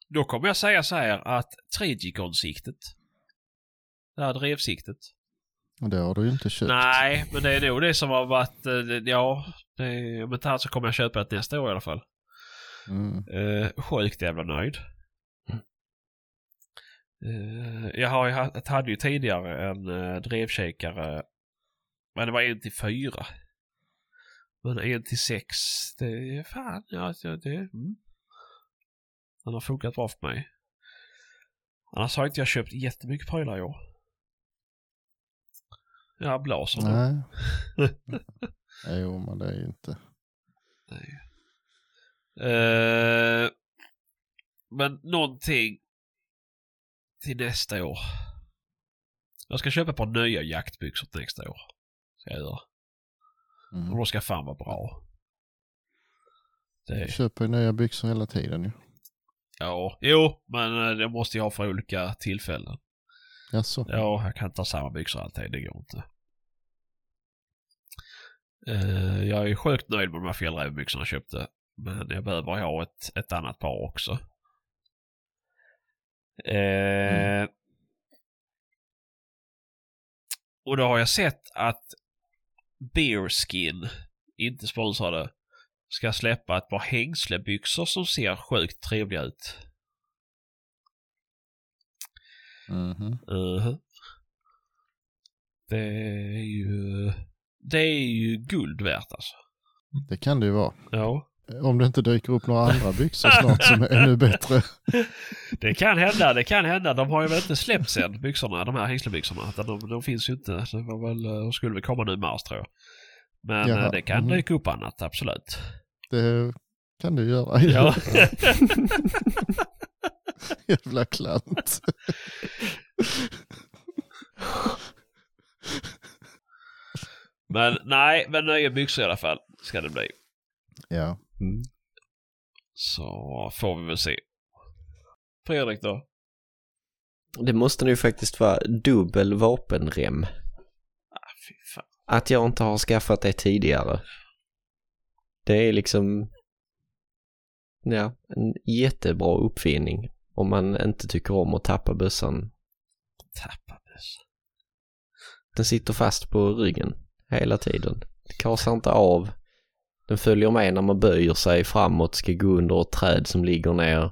då kommer jag säga så här att Trigicon-siktet. Det här drevsiktet. Det har du ju inte köpt. Nej, men det är nog det som har varit, det- ja, det, om inte annat så kommer jag köpa det nästa år i alla fall. Mm. Uh, sjukt jävla nöjd. Eh, jag har haft, hade ju tidigare en uh, drevkikare, men det var en till fyra. Men en till sex, det är fan, ja, det, mm. Den har funkat bra för mig. Annars har inte jag köpt jättemycket prylar i år. Ja, blaser. Nej. *laughs* jo, men det är ju inte. Eh, men någonting till nästa år. Jag ska köpa ett par nya jaktbyxor till nästa år. Ska jag göra. Mm. Och de ska fan vara bra. Du Det, köper ju nya byxor hela tiden ju. ja, jo, men eh, det måste jag ha för olika tillfällen. Jaså? Ja, jag kan inte ha samma byxor alltid. Det går inte. Eh, jag är sjukt nöjd med de här fjällrävenbyxorna jag köpte. Men jag behöver ha ett, ett annat par också. Eh, Och då har jag sett att Bearskin, inte sponsrade, ska släppa ett par hängslebyxor som ser sjukt trevliga ut. Mhm. Mhm. Det är ju... Det är ju guld värt alltså. Det kan det ju vara. Ja. Om det inte dyker upp några andra byxor snart som är ännu bättre. Det kan hända, det kan hända. De har ju väl inte släppts än, byxorna, de här hängslebyxorna. De, de finns ju inte. Det var väl, de skulle väl komma nu i mars tror jag. Men Jaha, eh, det kan mhm. dyka upp annat, absolut. Det kan du göra. Ja. *laughs* Jävla klant. men nej, men nya byxor i alla fall ska det bli. Ja. Mm. Så får vi väl se. Fredrik då? Det måste nu faktiskt vara dubbel vapenrem. Ah, fy fan. Att jag inte har skaffat det tidigare. Det är liksom, ja, en jättebra uppfinning. Om man inte tycker om att tappa bössan. Tappa bössan. Den sitter fast på ryggen hela tiden. Det kasar inte av. Den följer med när man böjer sig framåt, ska gå under ett träd som ligger ner.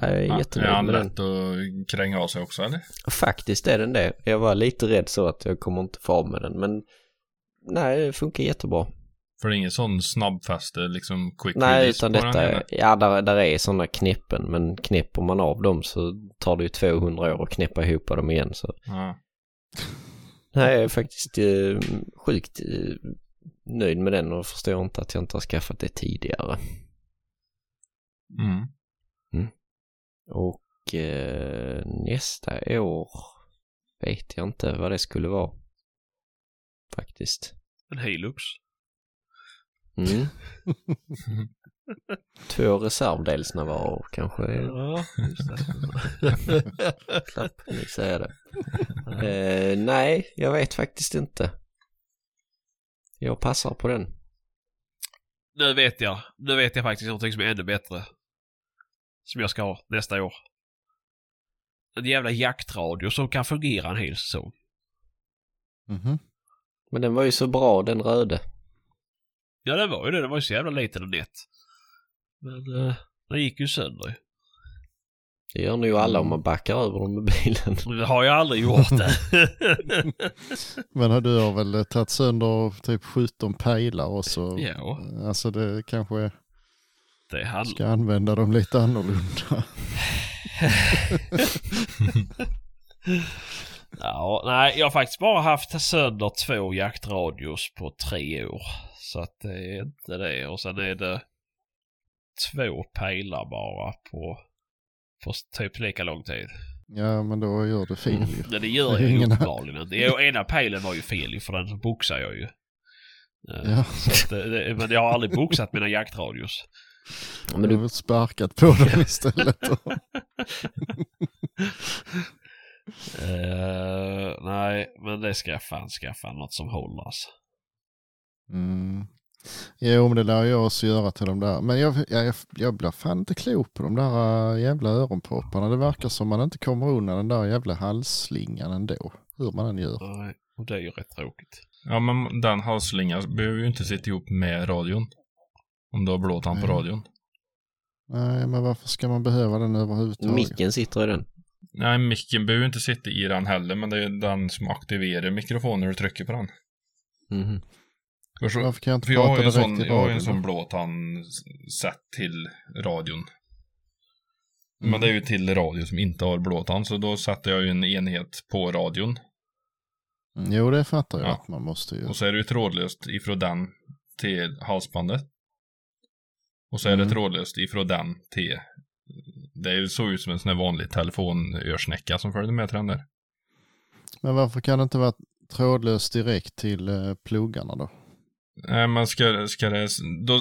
Jag är Ja, är jättenöjd han med den. lätt att kränga av sig också eller? Faktiskt är den det. Jag var lite rädd så att jag kommer inte få av med den men nej, det funkar jättebra. För det är ingen sån snabbfäste liksom quick Nej, utan detta är, ja där, där är sådana knäppen men knäpper man av dem så tar det ju 200 år att knäppa ihop dem igen så. Ja. Nej, jag är faktiskt eh, sjukt eh, nöjd med den och förstår inte att jag inte har skaffat det tidigare. Mm. Och eh, nästa år vet jag inte vad det skulle vara. Faktiskt. En Hilux. Mm. *laughs* Två reservdelsnavararer kanske. Ja, just det. Slapp ni säga det. Eh, nej, jag vet faktiskt inte. Jag passar på den. Nu vet jag. Nu vet jag faktiskt någonting som är ännu bättre. Som jag ska ha nästa år. En jävla jaktradio som kan fungera en hel säsong. Mhm. Men den var ju så bra, den röde. Ja, den var ju det. Den var ju så jävla liten och nätt. Men uh, den gick ju sönder. Det gör nog alla om man backar över dem med bilen. *laughs* Det har jag aldrig gjort det. *laughs* Men du har väl tagit sönder typ 17 pejlar och så. ja, Alltså det kanske det handlar... ska använda dem lite annorlunda. *laughs* Ja, nej, jag har faktiskt bara haft sönder två jaktradios på tre år. Så att det är inte det. Och sen är det två pejlar bara på, på typ lika lång tid. Ja men då gör det fel ju. Men det gör jag ju uppenbarligen inte. Ena pejlen var ju fel ju, för den boxar jag ju. Eh, Ja, Så att det, det, men jag har aldrig boxat mina jaktradios. Ja, men du du, har sparkat på dem istället. Eh, nej, men det ska jag fan skaffa något som håller alltså. Mm. Jo men det lär jag också göra till de där. Men jag, jag, jag blir fan inte klok på de där äh, jävla öronpropparna. Det verkar som man inte kommer undan den där jävla halsslingan ändå. Hur man än gör. Nej, och det är ju rätt tråkigt. ja, men den halsslingan behöver ju inte sitta ihop med radion. Om du har blåtand på Nej. radion. Nej men varför ska man behöva den överhuvudtaget? micken sitter i den. Nej, micken behöver ju inte sitta i den heller, men det är ju den som aktiverar mikrofonen när du trycker på den. Mhm. För, så, Varför kan jag inte för jag prata en direkt sån, i jag har ju en radion sån blåtand sett till radion. Mm. Men det är ju till radio som inte har blåtand, så då sätter jag ju en enhet på radion. Mm, Jo det fattar jag Ja. att man måste ju. Och så är det ju trådlöst ifrån den till halsbandet. Och så är det Mm. trådlöst ifrån den till... Det är ju så ut som en sån här vanlig telefonörsnäcka som följer med till den där. Men varför kan det inte vara trådlöst direkt till eh, pluggarna då? Nej, men ska, ska det... Då,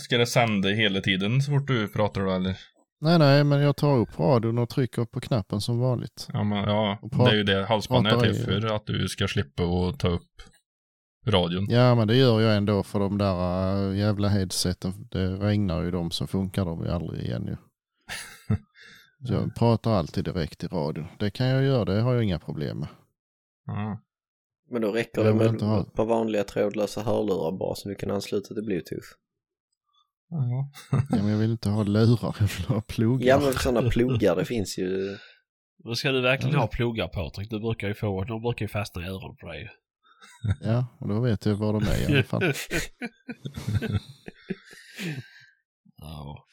ska det sända hela tiden så fort du pratar då eller? Nej nej men jag tar upp radion och trycker på knappen som vanligt. Ja, men, ja det är ju det halsbandet är till för. Att du ska slippa att ta upp radion. Ja men det gör jag ändå för de där äh, jävla headseten. Det regnar ju de så funkar de ju aldrig igen ju. *laughs* Så jag pratar alltid direkt i radion. Det kan jag göra, det har jag inga problem med. Ja. Men då räcker Jag det med ett par vanliga trådlösa hörlurar bara som du kan ansluta till bluetooth. Ja. Ja, men jag vill inte ha lurar, jag vill ha pluggar. Ja men sådana pluggar det finns ju. Men ska du verkligen Ja. ha pluggar Patrik? Du brukar ju få, de brukar ju fastna i öronen på dig. Ja, och då vet jag var de är i alla fall. *laughs* Ja.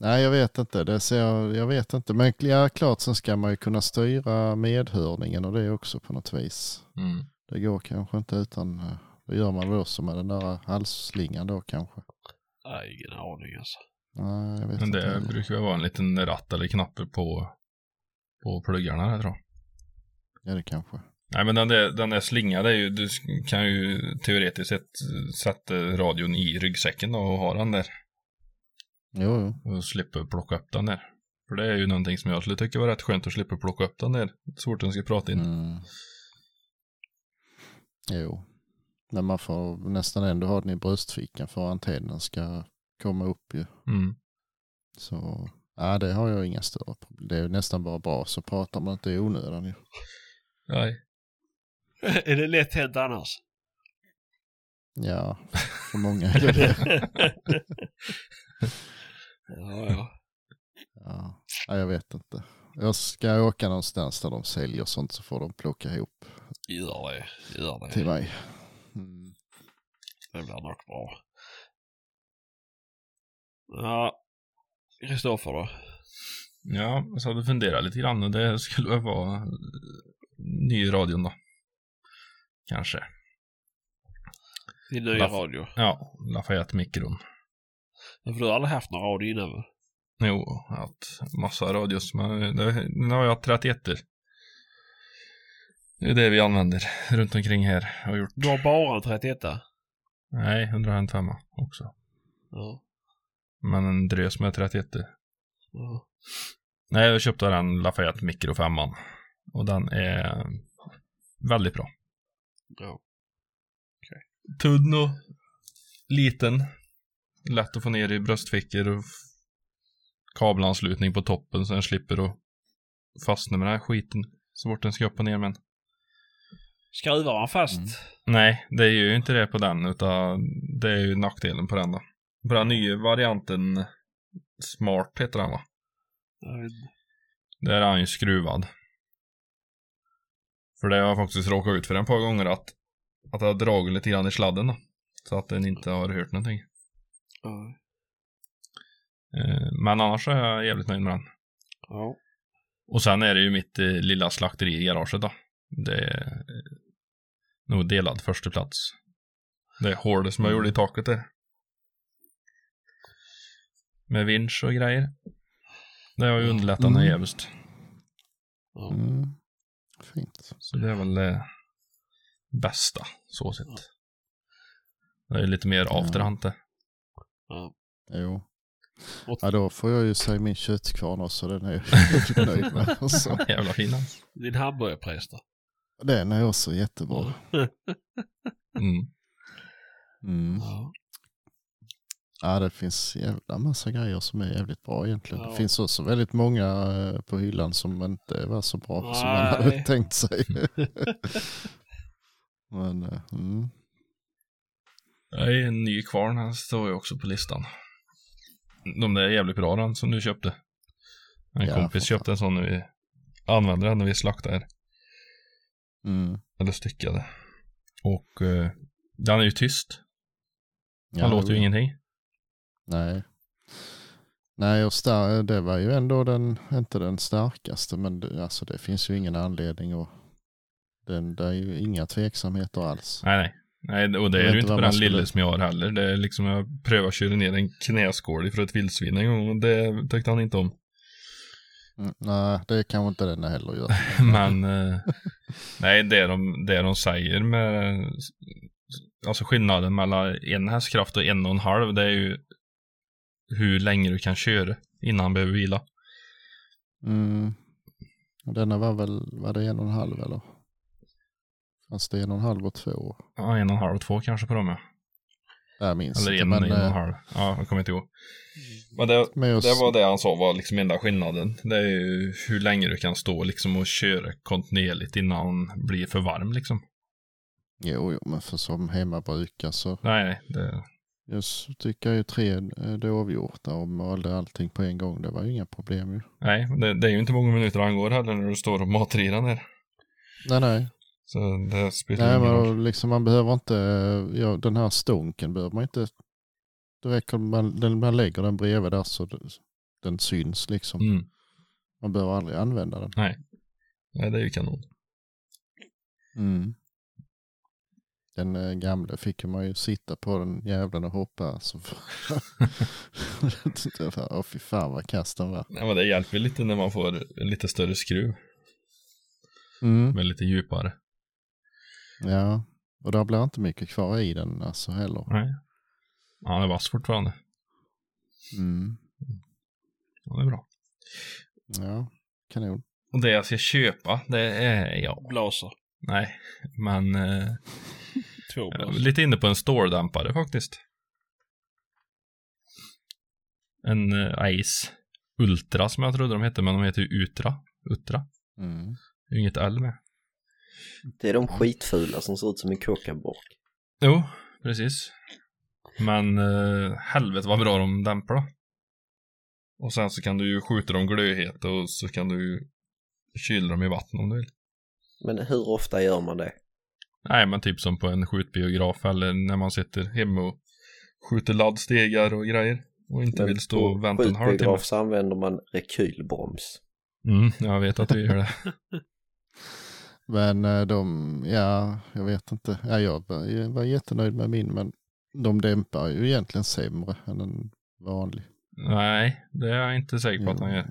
Nej, jag vet inte. Det ser jag, jag vet inte. Men ja, klart sen ska man ju kunna styra medhörningen och det också på något vis. Mm. Det går kanske inte utan, eh, det gör man väl också med den där halsslingan då kanske. Nej, ingen aning alltså. Nej, jag vet Men inte. det heller. brukar ju vara en liten ratt eller knapp på, på pluggarna där tror jag. Ja, det kanske. Nej men den där, den där slingan, det är ju, du kan ju teoretiskt sett sätta radion i ryggsäcken och ha den där. Jo, jo. Och slippa plocka upp den där. För det är ju någonting som jag skulle tycka var rätt skönt att slippa plocka upp den där. Så fort den ska prata in. Mm. Jo. Men man får nästan ändå ha den i bröstfickan för att antennen ska komma upp ju. Mm. Så ja, det har jag inga större problem. Det är nästan bara bra så pratar man inte i onödan ju. Nej. *laughs* är det lätt hänt annars? Ja, för många är det. *laughs* *laughs* ja, ja. Ja. ja, jag vet inte. Jag ska åka någonstans där de säljer sånt så får de plocka ihop Gör det. Gör det. till mig. Mm. Det blir nog bra. Ja. Kristoffer då? Ja, så hade funderat lite grann och det skulle väl vara ny i radion då. Kanske. Din nya radio. Ja, Lafayette-mikron. För du har aldrig haft någon radio innan väl? Jo, jag har haft massa radios, men nu har jag 31 Det är det vi använder runt omkring här. Har gjort. Du har bara en 31 Nej, 105 också. Ja. Men en drös med 31 ja. Nej, jag köpte den Lafayette Micro 5 Och den är väldigt bra. ja. Tunn och liten. Lätt att få ner i bröstfickor och kabelanslutning på toppen så den slipper att fastna med den här skiten så fort den ska upp och ner men Skruvar man fast? Mm. Nej, det är ju inte det på den utan det är ju nackdelen på den då. På den nya varianten Smart heter den va? Där är han ju skruvad. För det har jag faktiskt råkat ut för en par gånger att, att jag har dragit lite grann i sladden då. Så att den inte har hört någonting. Ja. Eh, Men annars är jag jävligt nöjd med den. Ja. Och sen är det ju mitt eh, lilla slakteri i garaget då. Det är eh, nog delad första plats. Det hålet som jag gjorde i taket där. Med vinsch och grejer. Det har ju underlättat Mm. mm. jävligt. Mm. Fint. Så det är väl det bästa, så sett. Det är lite mer afterhand det. Ja. Jo. Ja, då får jag ju säga min köttkvarn också. Den är *laughs* jag nöjd med. Alltså. *laughs* Jävla fin den. Din hamburgerpräst då? Den är också jättebra. *laughs* Mm. Mm. Ja. Ja, det finns jävla massa grejer som är jävligt bra egentligen. Ja. Det finns också väldigt många eh, på hyllan som inte var så bra som man Nej. hade tänkt sig. Men, eh, mm. Nej, en ny kvarn, den står ju också på listan. De där är jävligt bra den som du köpte. En Ja, kompis köpte en sån när vi använde den när vi slaktade. Mm. Eller styckade. Och eh, den är ju tyst. Ja, Han låter ju ingenting. Nej. Nej, och star- det var ju ändå den, inte den starkaste, men det, alltså det finns ju ingen anledning att den, det är ju inga tveksamheter alls. Nej, nej. Nej, och det Jag är ju inte vad den skulle- lille som jag har heller. Det är liksom, jag prövade att köra ner en knäskål för ett vildsvin en gång och det tyckte han inte om. Mm, nej, det kanske inte den heller gör. *laughs* Men eh, nej, det de, det de säger med alltså skillnaden mellan en hästkraft och en och en halv det är ju hur länge du kan köra innan han behöver vila. Mm. Denna var väl, var det en och en halv eller? Fanns det en och en halv och två? Ja, en och en halv och två kanske på dem ja. Jag minns Eller inte. en, Men, en och en eh, halv. Ja, jag kommer inte ihåg. Men det, men det var det han sa var liksom enda skillnaden. Det är ju hur länge du kan stå liksom och köra kontinuerligt innan han blir för varm liksom. Jo, jo, men för som hemmabrukare så Nej, nej. Det, just tycker jag ju tre eh, dovhjortar och malde allting på en gång. Det var ju inga problem ju. nej, det, det är ju inte många minuter han går heller när du står och matar i den här. Nej, nej. Så det spelar Nej, ingen men roll. liksom man behöver inte, ja, den här stånken behöver man inte, det räcker man, den, man lägger den bredvid där så den syns liksom. Mm. Man behöver aldrig använda den. Nej. Nej, det är ju kanon. Mm. den eh, gamla fick man ju sitta på den jävlen och hoppa. Så *laughs* Åh fy fan vad kass den var. Ja, men det hjälper lite när man får en lite större skruv. Mm. Med lite djupare. Ja, och där blir inte mycket kvar i den alltså heller. Nej. Ja, han är vass fortfarande. Mm. Ja, det är bra. Ja, kanon. Och det jag ska köpa, det är, ja, Blaser. nej, men eh, Två jag är blaser. lite inne på en store-dämpare faktiskt. En eh, Ice Ultra som jag trodde de hette, men de heter ju Utra. Utra. Mm. Det inget L med. Det är de skitfula som ser ut som en kokaburk. Jo, precis. Men eh, helvete vad bra de dämpar då. Och sen så kan du ju skjuta dem glödheta och så kan du ju kyla dem i vatten om du vill. Men hur ofta gör man det? Nej, men typ som på en skjutbiograf eller när man sitter hemma och skjuter laddstegar och grejer. Och inte Men vill stå och vänta en halvtimme. skjutbiograf så använder man rekylbroms. Mm, jag vet att du gör det. *laughs* Men eh, de, ja, jag vet inte. Ja, jag var, jag jättenöjd med min, men de dämpar ju egentligen sämre än en vanlig. Nej, det är jag inte säker på att han gör.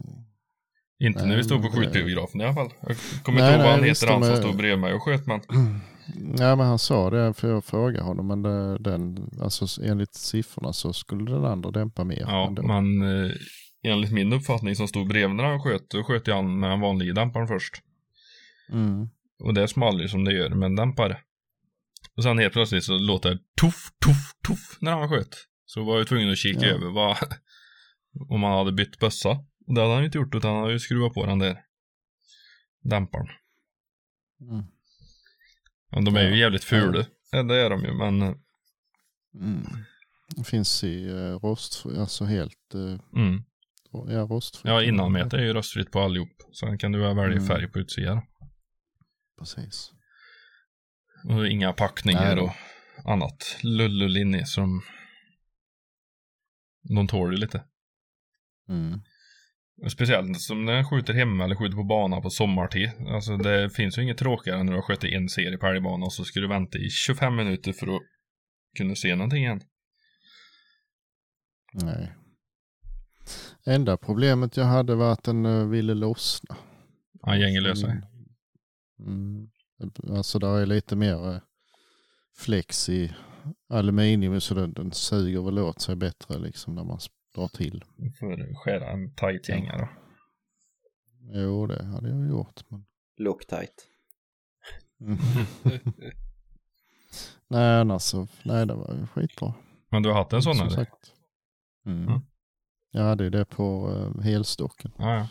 Inte när Nej, vi står på skjutbiografen i alla fall. Jag kommer Nej, inte ihåg vad han nej, heter, han som stod bredvid mig och sköt men. *clears throat* Ja, men han sa det för jag frågade honom, men det, den, alltså enligt siffrorna så skulle den andra dämpa mer. Ja, ändå. men eh, enligt min uppfattning som stod bredvid när han sköt, då sköt han med den vanliga dämparen först. Mm. Och det small ju som det gör med en dämpare. Och sen helt plötsligt så låter det tuff, tuff, tuff när han sköt. Så var jag tvungen att kika Ja. över vad, *laughs* om han hade bytt bössa. Och det hade han ju inte gjort utan han hade ju skruvat på den där dämparen. Mm. Men de är ju Ja. jävligt fula. Ja. Det är de ju, men Mm. Det finns i uh, rost, alltså helt, eh, mm. ja rostfritt. Ja, innanmäte är ju röstfritt på allihop. Sen kan du välja Mm. färg på utsidan. Precis. Och inga packningar Nej och annat lullull inne som de tål ju lite. Mm. Speciellt som när jag skjuter hemma eller skjuter på bana på sommartid. Alltså det finns ju inget tråkigare än när du har skjutit en serie på älgbana och så ska du vänta i 25 minuter för att kunna se någonting igen. Nej. Enda problemet jag hade var att den eh, ville lossna. Ja, gänget löser sig. Mm. Alltså där är lite mer eh, flex i aluminium så den, den suger väl åt sig bättre liksom när man drar till. Du får skära en tight gänga då. Jo, det hade jag gjort. Men... Loctite. Mm. *laughs* nej, annars så, nej det var ju skitbra. Men du har haft en sån Som eller? sagt. Mm. Mm. Jag hade ju det på uh, helstocken. Ja, ja.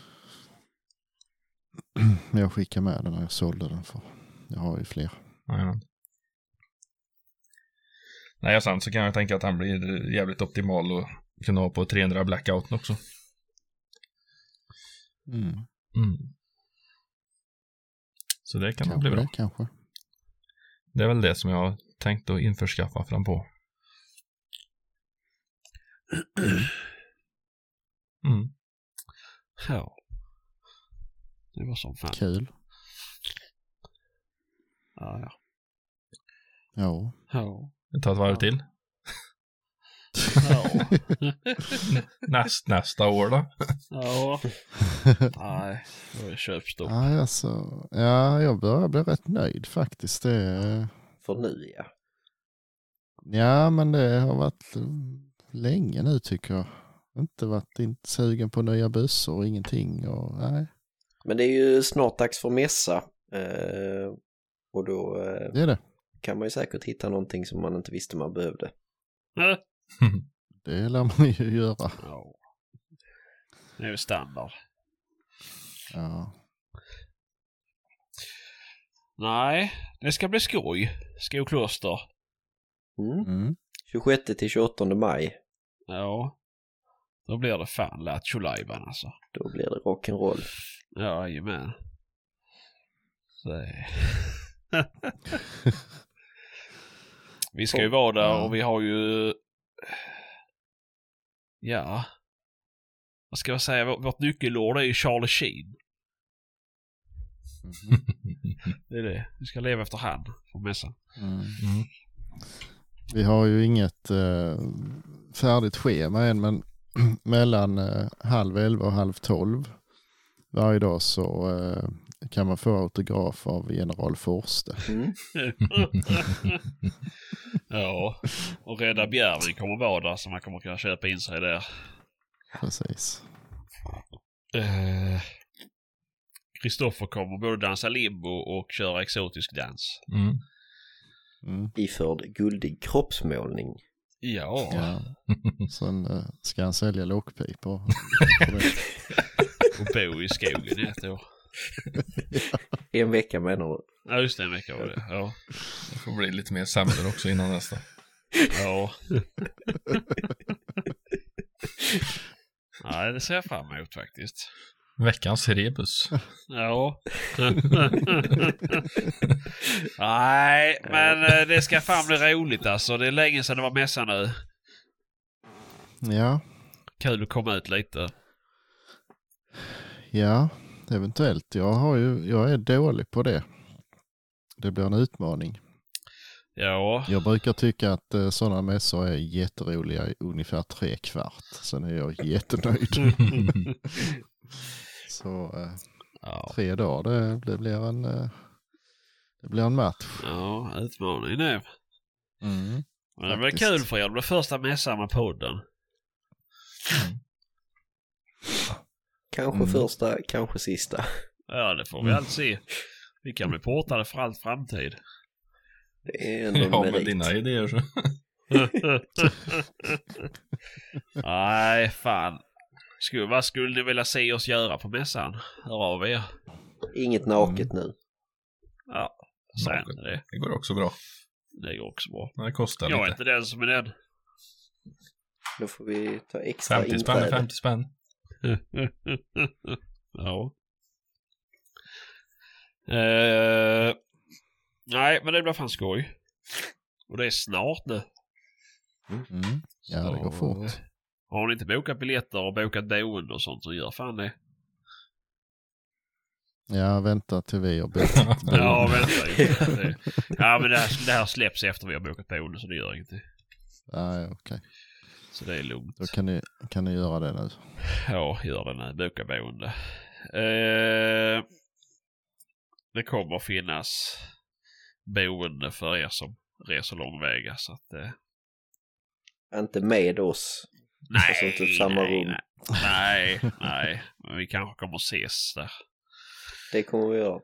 *clears throat* Jag skickade med den när jag sålde den för jag har ju fler. Jajamän. Nej, och sen så kan jag tänka att han blir jävligt optimal och kunna ha på 300 blackouten också. Mm. Mm. Så det kan nog bli bra. det, kanske. Det är väl det som jag har tänkt att införskaffa fram på. *clears throat* Mm. Ja. Det var som fan. Kul. Ja, ja. Ja. Ja. Vi tar ett varv till. Ja. *laughs* Näst, nästa år då. ja. Nej, då är det köpstopp. ja, alltså, ja, jag börjar bli rätt nöjd faktiskt. Det, För nu ja. ja, men det har varit länge nu tycker jag. Inte varit inte sugen på nya bussar och ingenting. Och, nej, Men det är ju snart dags för mässa. Eh, och då eh, det är det. kan man ju säkert hitta någonting som man inte visste man behövde. *laughs* Det lär man ju göra. Ja. Det är ju standard. Ja. Nej, det ska bli skoj. Skokloster. Mm. Mm. 26 till 28 maj. Ja. Då blir det fan Lattjo alltså. Då blir det rock'n'roll. Ja, jajamän. Så det... *laughs* vi ska ju vara där och vi har ju... Ja. Vad ska jag säga? Vårt nyckelord är ju Charlie Sheen. *laughs* Det är det. Vi ska leva efter han på mässan. Mm. Mm. Vi har ju inget eh, färdigt schema än men *clears throat* mellan eh, halv elva och halv tolv varje dag så eh, kan man få autograf av general Forste. Mm. *laughs* ja, och Rädda Bjärven kommer vara där så man kommer kunna köpa in sig där. Precis. Eh, Kristoffer kommer både dansa limbo och köra exotisk dans. Mm. Mm. Iförd guldig kroppsmålning. Ja. Ja. *laughs* Sen eh, ska han sälja lockpipor. *laughs* Och bo i skogen i ett år. *laughs* En vecka menar du? Ja, just det, en vecka var det. Ja. Det får bli lite mer semlor också innan nästa. Ja. Nej, det ser jag fram emot faktiskt. Veckans rebus. Ja. Nej, men eh, det ska fan bli roligt alltså. Det är länge sedan det var mässa nu. Ja, Kul att komma ut lite. Ja, eventuellt. Jag, har ju, jag är dålig på det. Det blir en utmaning. Ja. Jag brukar tycka att eh, sådana mässor är jätteroliga i ungefär tre kvart. Sen är jag jättenöjd. *laughs* Så eh, Ja, tre dagar, det, det, blir en, eh, det blir en match. ja utmaning nu. Mm. Men det blir kul för er. Det blir första mässan med podden. Kanske Mm. första, kanske sista. Ja, det får vi allt se. Vi kan bli portade för all framtid. Det är ändå Ja, med merit. dina idéer så. *laughs* Nej, fan. Skulle, vad skulle ni vilja se oss göra på mässan? Hör av er. Inget naket nu. Ja, inte det. Det går också bra. Det går också bra. Men det kostar Jag är lite. inte den som är den. Då får vi ta extra 50 spänn är inträde. 50 spänn. *laughs* ja. Eh, nej, men det blir fan skoj. Och det är snart nu. Mm. Ja, det går Så, fort. Har ni inte bokat biljetter och bokat boende och sånt så gör fan det. Ja, vänta till vi har bokat. *laughs* Ja, vänta. Ja, men det här, det här släpps efter vi har bokat boende så det gör ingenting. Nej, okej. Så det är lugnt. Då kan ni, kan ni göra det nu. Ja, gör det nu. Boka boende. Eh, det kommer att finnas boende för er som reser långväga så att... Eh, Inte med oss. nej, Alltså typ samma nej, rum. nej, nej, *laughs* nej. Men vi kanske kommer att ses där. Det kommer vi göra.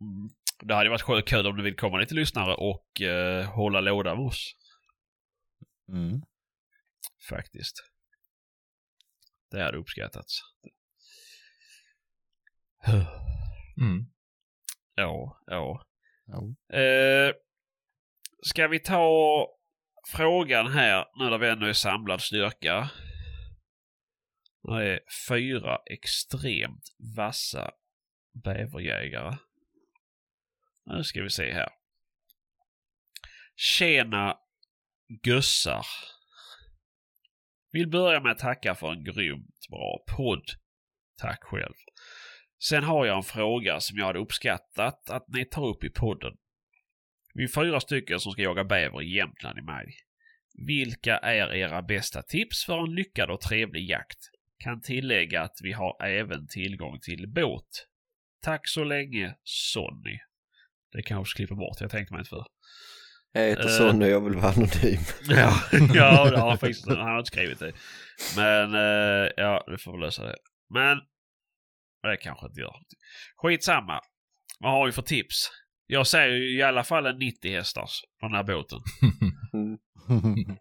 Mm. Det hade varit sjukt kul om du vill komma lite lyssnare och eh, hålla låda med oss. Mm. Faktiskt. Det hade uppskattats. *sighs* Mm. Ja, ja. Ja. Eh, ska vi ta frågan här nu när vi ändå är samlad styrka. Det är fyra extremt vassa bäverjägare. Nu ska vi se här. Tjena gussar. Vill börja med att tacka för en grymt bra podd. Tack själv. Sen har jag en fråga som jag hade uppskattat att ni tar upp i podden. Vi är fyra stycken som ska jaga bäver i Jämtland i maj. Vilka är era bästa tips för en lyckad och trevlig jakt? Kan tillägga att vi har även tillgång till båt. Tack så länge, Sonny. Det kanske jag bort, jag tänkte mig inte för. Jag heter Eh. Sonny och jag vill vara anonym. *laughs* Ja, ja det har *laughs* faktiskt. Han har inte skrivit det. Men eh, ja, vi får väl lösa det. Men det kanske inte gör. Skitsamma. Vad har vi för tips? Jag säger ju i alla fall en 90 hästars på den här båten. Mm. *laughs*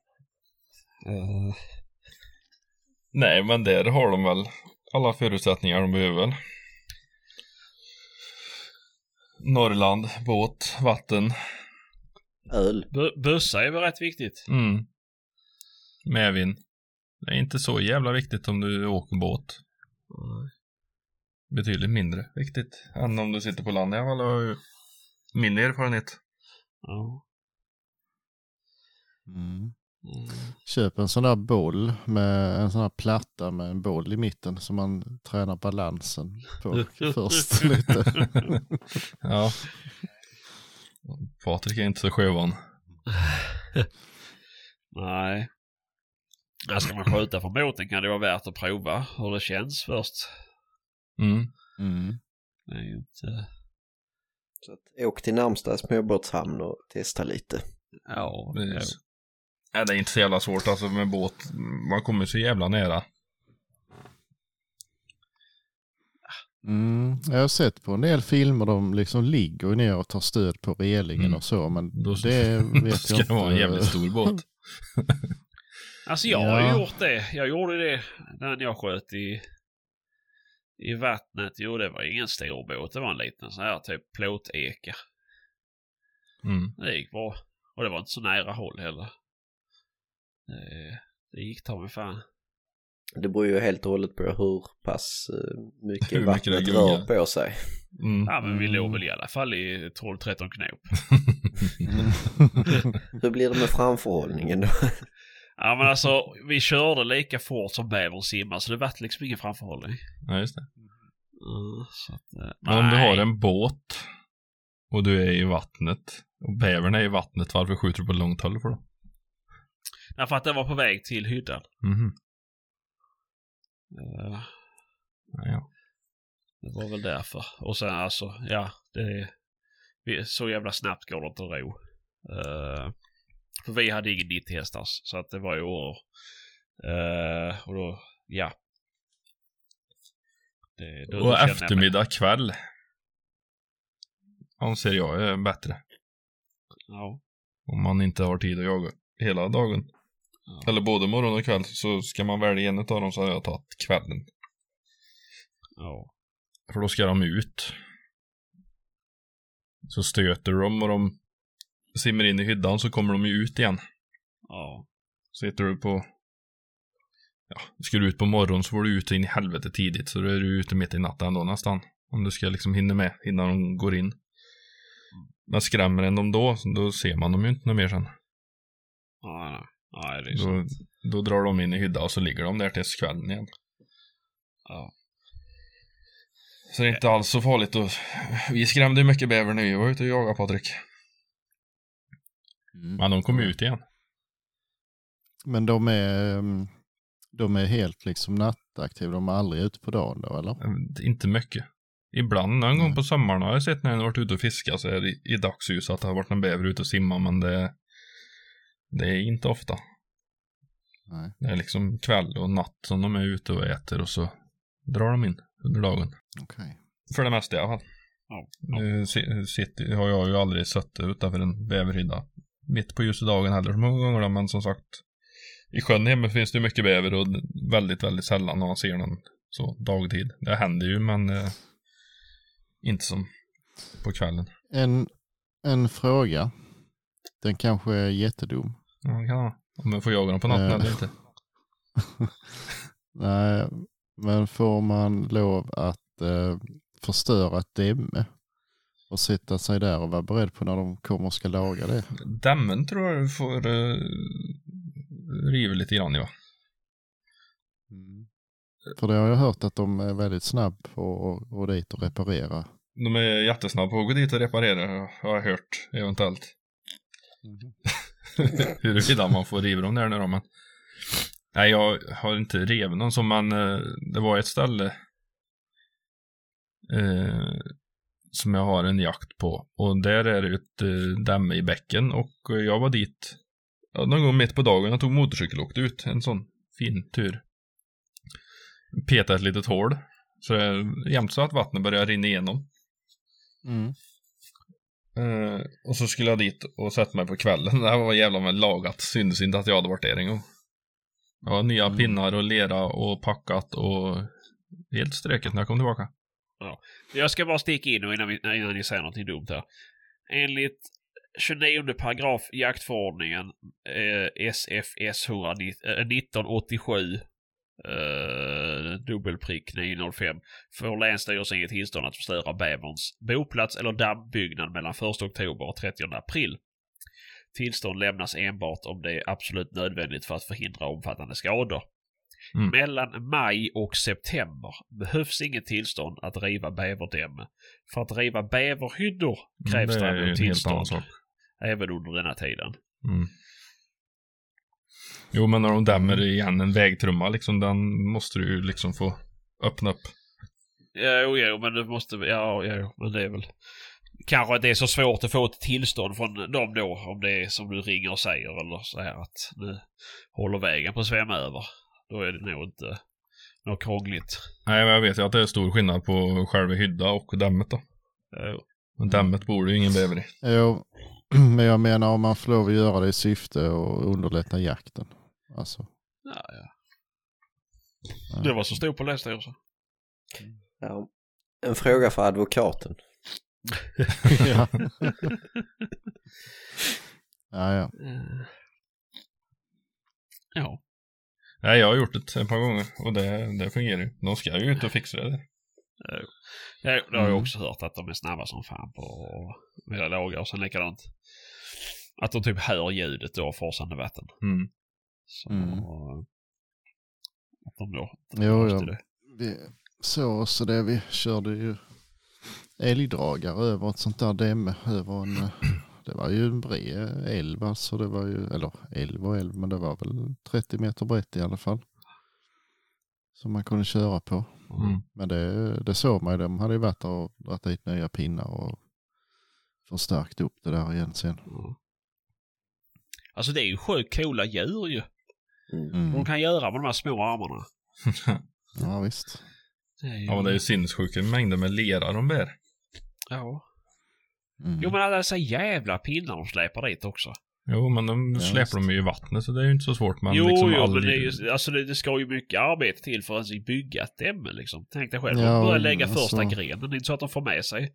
Nej, men där har de väl alla förutsättningar de behöver. Norrland, båt, vatten. Öl. Bu- Bussa är väl rätt viktigt? Mm. Medvind. Det är inte så jävla viktigt om du åker båt. Betydligt mindre viktigt än om du sitter på land i alla fall. har ju Min erfarenhet. Ja. Mm. Mm. Köp en sån där boll med en sån här platta med en boll i mitten så man tränar balansen på *laughs* först lite. *laughs* Ja. Patrik är inte så sjövan. *laughs* Nej. När ska man skjuta från båten kan det vara värt att prova hur det känns först. Mm. Mm. Det är ju inte... Så att, åk till närmsta småbåtshamn och testa lite. Ja, Precis. Nej, det är inte så jävla svårt alltså med båt. Man kommer så jävla nära. Mm. Jag har sett på en del filmer de liksom ligger ner och tar stöd på relingen Mm. och så. Men Då det *laughs* vet ska jag det inte. vara en jävligt stor båt. *laughs* Alltså jag har ju Ja. gjort det. Jag gjorde det när jag sköt i, i vattnet. Jo, det var ingen stor båt. Det var en liten sån här typ plåteka. Mm. Det gick bra. Och det var inte så nära håll heller. Det, det gick ta mig fan. Det beror ju helt och hållet på hur pass eh, mycket Hur mycket det vattnet rör på sig. Mm. Ja, men vi låg Mm. väl i alla fall i 12-13 knop. *laughs* *laughs* Hur blir det med framförhållningen då? Ja, men alltså vi körde lika fort som bävern simmar så det vart liksom ingen framförhållning. Ja, just det. Mm, så att, eh, Men om du har en båt och du är i vattnet och bävern är i vattnet, varför skjuter du på långt håll för då? Därför att den var på väg till hyddan. Mhm. Ja. Det var väl därför. Och sen alltså, ja, det... Vi, så jävla snabbt går det inte att ro. Eh, för vi hade ingen 90 hästars, så att det var ju år. Eh, och då, ja. Det, då, Och eftermiddag, kväll anser jag är bättre. Ja. Om man inte har tid att jaga hela dagen. Ja. Eller både morgon och kväll. Så ska man välja en av dem så har jag tagit kvällen. ja. För då ska de ut. Så stöter de och de simmar in i hyddan så kommer de ju ut igen. Ja. Sitter du på... Ja, ska du ut på morgonen så får du ut in i helvete tidigt. Så då är du ute mitt i natten ändå nästan. Om du ska liksom hinna med innan de går in. Men skrämmer en dem då, då ser man dem ju inte mer sen. Ja, nej. Det är. Då, då drar de in i hydda och så ligger de där tills kvällen igen. Ja. Så det är inte alls så farligt och vi skrämde ju mycket bäver när vi var ute och jagade Patrik. Mm. Men de kom ut igen. Men de är, mm, de är helt liksom nattaktiva. De är aldrig ute på dagen då eller? Eh, Inte mycket. Ibland någon gång Nej. på sommaren har jag sett när jag har varit ute och fiskat så är det i, dagsljus att det har varit en bäver ute och simma men det, det är inte ofta. Nej. Det är liksom kväll och natt som de är ute och äter och så drar de in under dagen. Okej. För det mesta i alla fall. Ja. Nu sitter, har jag ju aldrig suttit utanför en bäverhydda mitt på ljusa dagen heller så många gånger då, men som sagt i sjön hemma finns det ju mycket bäver och väldigt, väldigt sällan man ser någon så dagtid. Det händer ju men eh, inte som på kvällen. En, en fråga. Den kanske är jättedum. Kan vara. Om jag får jaga dem på natten Eh. eller inte. *laughs* Nej, men får man lov att eh, förstöra ett dämme och sätta sig där och vara beredd på när de kommer och ska laga det? Dämmen tror jag du får uh, riva lite grann ja. För det har jag hört att de är väldigt snabb på att gå dit och reparera. De är jättesnabba på att gå dit och reparera har jag hört eventuellt. *laughs* Huruvida man får riva dem där nu då, men. Nej, jag har inte rivit någon som, men eh, det var ett ställe eh, som jag har en jakt på. Och där är det ett eh, dämme i bäcken och jag var dit ja, någon gång mitt på dagen. Jag tog motorcykel och åkte ut. En sån fin tur. Petade ett litet hål. Så det, jämt så att vattnet började rinna igenom. Mm. Eh, och så skulle jag dit och sätta mig på kvällen. *laughs* Det här var jävla med lagat. Syntes inte att jag hade varit där en gång. Ja, nya Mm. pinnar och lera och packat och helt ströket när jag kom tillbaka. Jag ska bara sticka in och innan, vi, innan ni säger någonting dumt här. Enligt 29 paragraf jaktförordningen eh, SFS 119, eh, 1987 eh, dubbelprick 905 får Länsstyrelsen ge tillstånd att förstöra bäverns boplats eller dammbyggnad mellan 1 oktober och 30 april. Tillstånd lämnas enbart om det är absolut nödvändigt för att förhindra omfattande skador. Mm. Mellan maj och september behövs inget tillstånd att riva bäverdämme. För att riva bäverhyddor krävs Mm, det däremot tillstånd även under denna tiden. Mm. Jo, men när de dämmer igen en vägtrumma liksom, den måste du ju liksom få öppna upp. Jo, jo, men det måste... Ja, jo, men det är väl... Kanske att det är så svårt att få ett tillstånd från dem då, om det är som du ringer och säger eller så här att nu håller vägen på att svämma över. Då är det nog inte något krångligt. Nej, men jag vet ju att det är stor skillnad på själva hydda och dämmet då. Jo. Men dämmet bor det ju ingen bäver i. Jo, *clears throat* men jag menar om man får lov att göra det i syfte att underlätta jakten. Alltså, Ja, ja. Det var så stort på länsstyrelsen. Ja. En fråga för advokaten. ja. *laughs* ja, ja. Eh. Ja. Nej, jag har gjort det ett par gånger och det, det fungerar ju. De ska ju ut och fixa det. Ja, det har jag Mm. också hört att de är snabba som fan på att vilja laga och sen likadant. Att de typ hör ljudet då av forsande vatten. Mm. Så... Mm. De då Jo, ja. det. Vi så så det vi körde ju älgdragare över ett sånt där dämme över en, eh, det var ju en bred älv alltså det var ju, eller älv och älv men det var väl 30 meter brett i alla fall. Som man kunde köra på. Mm. Men det, det såg man ju, de hade ju varit där och dragit dit nya pinnar och förstärkt upp det där igen sen. Mm. Alltså det är ju sjukt coola djur ju. Mm. Vad de kan göra med de här små armarna. *laughs* Ja visst. Det är ju... ja, men det är ju sinnessjuka mängder med lera de bär. Ja. Mm. Jo men alla dessa jävla pinnar de släpar dit också. Jo, men de Ja, släpper visst. de ju i vattnet så det är ju inte så svårt. Men jo, liksom jo, all- men det, är ju, alltså det, det ska ju mycket arbete till för att bygga ett dämme liksom. Tänk dig själv, Ja, de börjar lägga alltså- första grenen. Det är inte så att de får med sig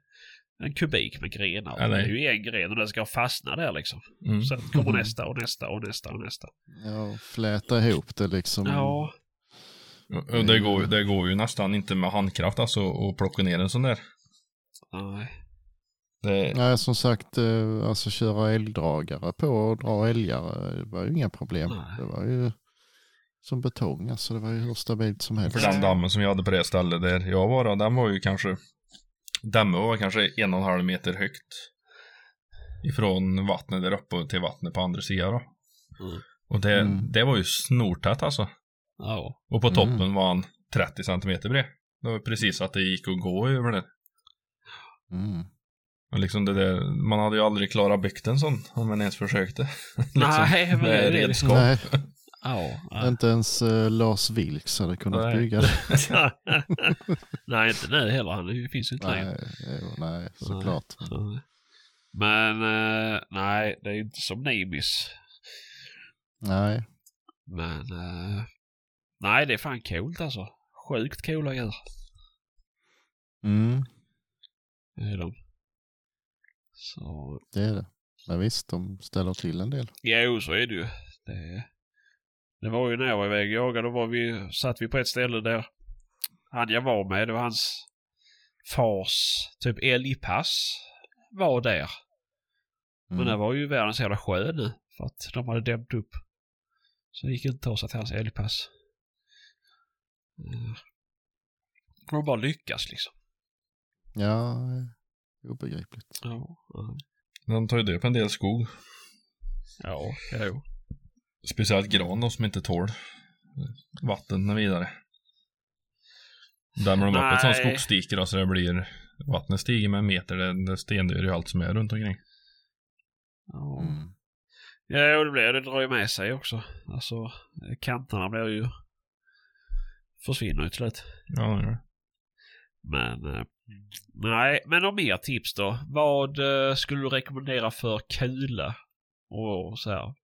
en kubik med grenar. Ja, det är ju en gren och den ska fastna där liksom. Mm. Sen kommer nästa och nästa och nästa och nästa. Ja, fläta ihop det liksom. Ja, Och det går, det går ju nästan inte med handkraft alltså att plocka ner en sån där. nej. Det, Nej, som sagt, eh, alltså köra älgdragare på och dra älgar eh, var ju inga problem. Nej. Det var ju som betong, alltså det var ju hur stabilt som helst. för den dammen som vi hade på det stället där jag var då, den var ju kanske, dammen var kanske en och en halv meter högt. Ifrån vattnet där uppe till vattnet på andra sidan då. Mm. Och det, Mm. det var ju snortätt alltså. Ja. Och på Mm. toppen var han 30 centimeter bred. Det var precis att det gick att gå över det. Mm. Och liksom det där, man hade ju aldrig klarat byggt en sån om man ens försökte. *laughs* liksom, Nej, men det är redskap. Nej, *laughs* Ja. inte ens eh, Lars Vilks hade kunnat Nej. bygga det. *laughs* nej, inte nu heller. Han är- finns ju inte längre. Nej, jo, nej, såklart. Nej. Men eh, nej, det är ju inte som Nimis. Nej, Men eh, nej, det är fan coolt alltså. Sjukt coola djur. mm, Det är de. Så, det är det. Men visst, de ställer till en del. jo så är det ju. Det, det var ju när jag var iväg och jagade, då var vi, satt vi på ett ställe där han jag var med, det var hans fars typ älgpass var där. Men det Mm. var ju världens jävla sjö nu. För att de hade dämt upp. Så det gick inte att ta sig till hans älgpass. Mm. De bara lyckas liksom. Ja, eh, obegripligt. Ja, ja. De tar ju död på en del skog. ja jo. Speciellt gran då som inte tål vatten och vidare. Dämmer de upp ett sånt skogsdike då så det blir Vattnet stiger med en meter, det, det stendör ju allt som är runt omkring. Ja, Mm. ja och det blir det drar ju med sig också. Alltså kanterna blir ju försvinner ju till slut. Ja, det gör det. Men eh, nej, men några mer tips då? Vad eh, skulle du rekommendera för kula och så här?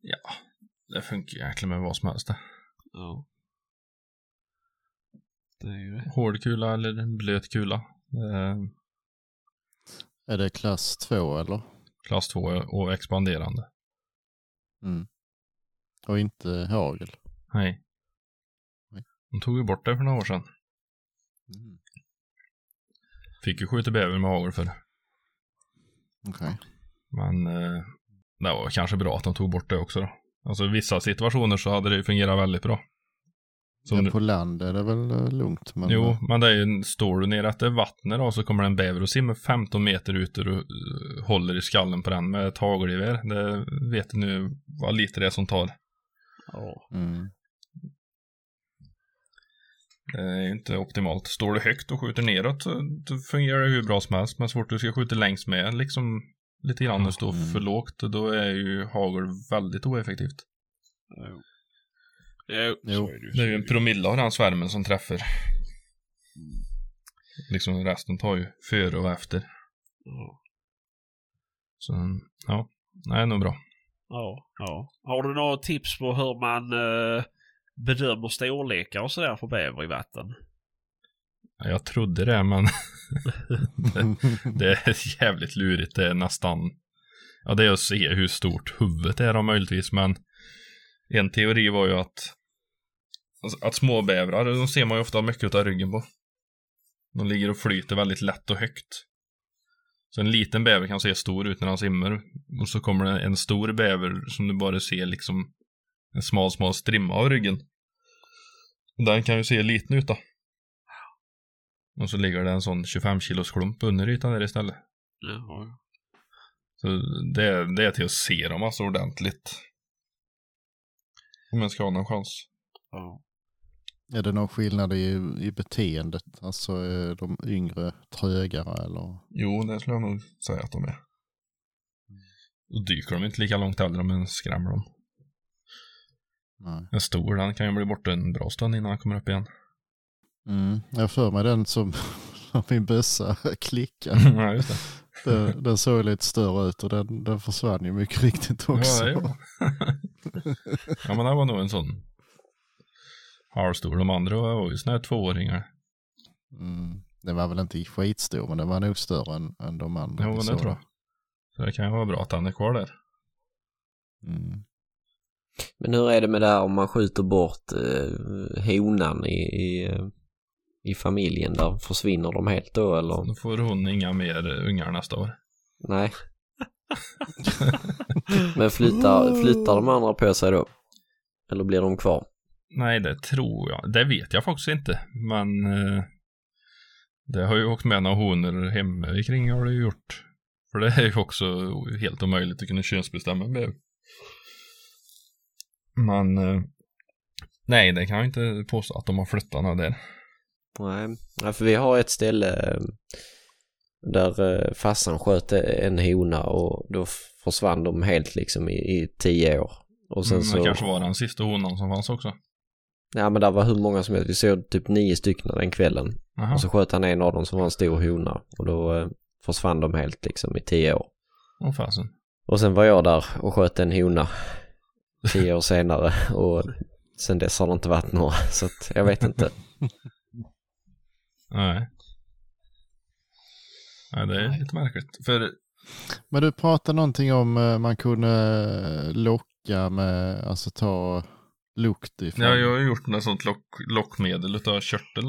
Ja, det funkar egentligen med vad som helst det. Ja. Det är ju det. Hård kula eller blöt kula. Eh, Är det klass 2 eller? klass 2 och expanderande. Mm. Och inte hagel? Nej. Nej. De tog ju bort det för några år sedan. Mm. Fick ju skjuta bäver med hagel för. Okej. Men eh, det var kanske bra att de tog bort det också då. Alltså i vissa situationer så hade det ju fungerat väldigt bra. Så Ja, på land är det väl eh, lugnt. Men, Jo, men det är ju, står du nere efter vattnet då så kommer det en bäver och simmar 15 meter ut och eh, håller i skallen på den med ett hagelgevär. Det vet du nu vad lite det är som tar. Ja. Mm. Det är inte optimalt. Står du högt och skjuter neråt så då fungerar det hur bra som helst. Men så fort du ska skjuta längs med liksom lite grann och stå Mm. för lågt då är ju hagel väldigt oeffektivt. Jo. Jo, Jo. det är ju en promille av den svärmen som träffar. Liksom resten tar ju före och efter. Ja. Så ja, det är nog bra. Ja, ja. Har du några tips på hur man eh, bedömer storlekar och sådär på bäver i vatten? Jag trodde det men *laughs* det är jävligt lurigt. Det är nästan, ja det är att se hur stort huvudet är då möjligtvis men en teori var ju att alltså, att småbävrar, de ser man ju ofta mycket av ryggen på. De ligger och flyter väldigt lätt och högt. Så en liten bäver kan se stor ut när han simmar och så kommer det en stor bäver som du bara ser liksom en smal, smal strimma av ryggen. Den kan ju se liten ut då. Och så ligger det en sån 25 kilos klump under ytan där istället. Ja, Så det, det är till att se dem alltså ordentligt. Om jag ska ha någon chans. ja. Är det någon skillnad i, i beteendet? Alltså är de yngre trögare eller? Jo, det skulle jag nog säga att de är. Då dyker de inte lika långt heller om en skrämmer dem. Nej. En stor, den kan ju bli borta en bra stund innan han kommer upp igen. Mm. Jag för mig den som, *laughs* min bössa *laughs* klickade. ja, just det. Den, den såg lite större ut och den, den försvann ju mycket riktigt också. Ja, *laughs* ja, men det var nog en sån halvstor. De andra var ju såna här tvååringar. Mm. Den var väl inte skitstor men den var nog större än, än de andra. Jo, men det tror jag. Så det kan ju vara bra att han är kvar där. Mm. Men hur är det med det här om man skjuter bort eh, honan i, i, eh, i familjen där? Försvinner de helt då eller? Då får hon inga mer ungar nästa år. Nej. Men flyttar, flyttar de andra på sig då? Eller blir de kvar? Nej, det tror jag. Det vet jag faktiskt inte. Men eh, det har ju åkt med några honor hemma kring har det ju gjort. För det är ju också helt omöjligt att kunna könsbestämma bäver. Men eh, nej, det kan jag inte påstå att de har flyttat några där. Nej, för vi har ett ställe eh, där eh, farsan sköt en hona och då försvann de helt liksom i, i tio år. Och sen Men så, det kanske var den sista honan som fanns också. ja men där var hur många som helst. Vi såg typ nio stycken den kvällen. Jaha. Och så sköt han en av dem som var en stor hona och då eh, försvann de helt liksom i tio år. Åh fasen. Och sen var jag där och sköt en hona tio år senare och sen dess har det inte varit några så att jag vet inte. *laughs* Nej. Nej, det är lite märkligt. För Men du pratade någonting om eh, man kunde eh, locka med, alltså ta lukt ifrån. ja, jag har gjort något sånt lock, lockmedel utav körtel.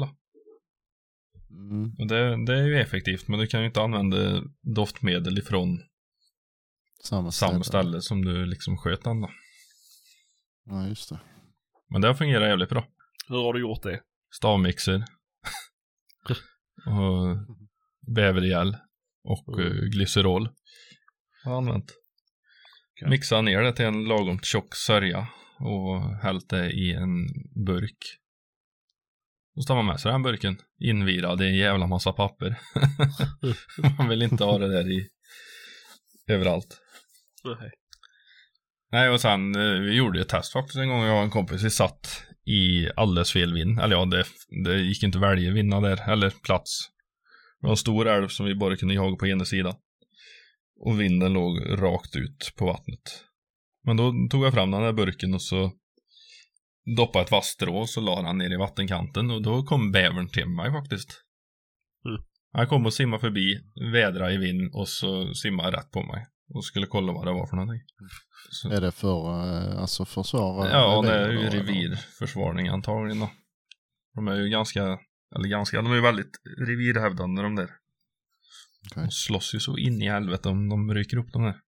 Mm. Och det, det är ju effektivt, men du kan ju inte använda doftmedel ifrån Samma, samma ställe som du liksom sköt den då. Ja, just det. Men det har fungerat jävligt bra. Hur har du gjort det? Stavmixer. Och bävergäll. Och Mm. eh, glycerol. Har jag använt. Okej. Mixa ner det till en lagom tjock sörja. Och hällt det i en burk. Och så tar man med sig den burken invirad i en jävla massa papper. *laughs* man vill inte ha det där i överallt. Nej. Nej, och sen eh, vi gjorde ett test faktiskt en gång. Jag och en kompis, vi satt i alldeles fel vind. Eller ja, det, det gick inte att välja vinna där, eller plats. Det var en stor älv som vi bara kunde jaga på ena sidan. Och vinden låg rakt ut på vattnet. Men då tog jag fram den där burken och så doppade ett vasst strå och så la han ner i vattenkanten och då kom bävern till mig faktiskt. Mm. Han kom och simmade förbi, vädra i vind och så simmade rätt på mig. Och skulle kolla vad det var för någonting. Så, Är det för, eh, alltså försvara? ja, det är ju revirförsvarning antagligen då. De är ju ganska, eller ganska, de är ju väldigt revirhävdande de där. Okej. De slåss ju så in i helvete om de ryker upp de där.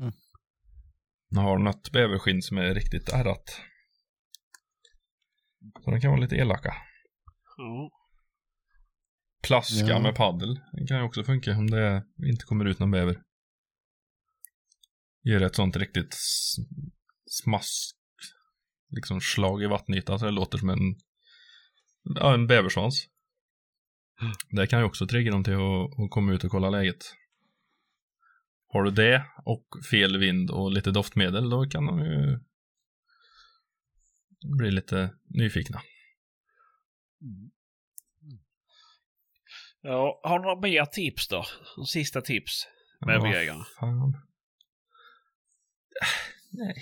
Mm. De har något bäverskinn som är riktigt ärrat. Så de kan vara lite elaka. Ja. Plaska Ja. med paddel. Det kan ju också funka om det inte kommer ut någon bäver. Ger ett sånt riktigt smask, liksom slag i vattenytan så det låter som en, ja, en bäversvans. Det kan ju också trigga dem till att, att komma ut och kolla läget. Har du det och fel vind och lite doftmedel då kan de ju bli lite nyfikna. Ja, har du några mer tips då? Sista tips? Med fan. *sighs* Nej.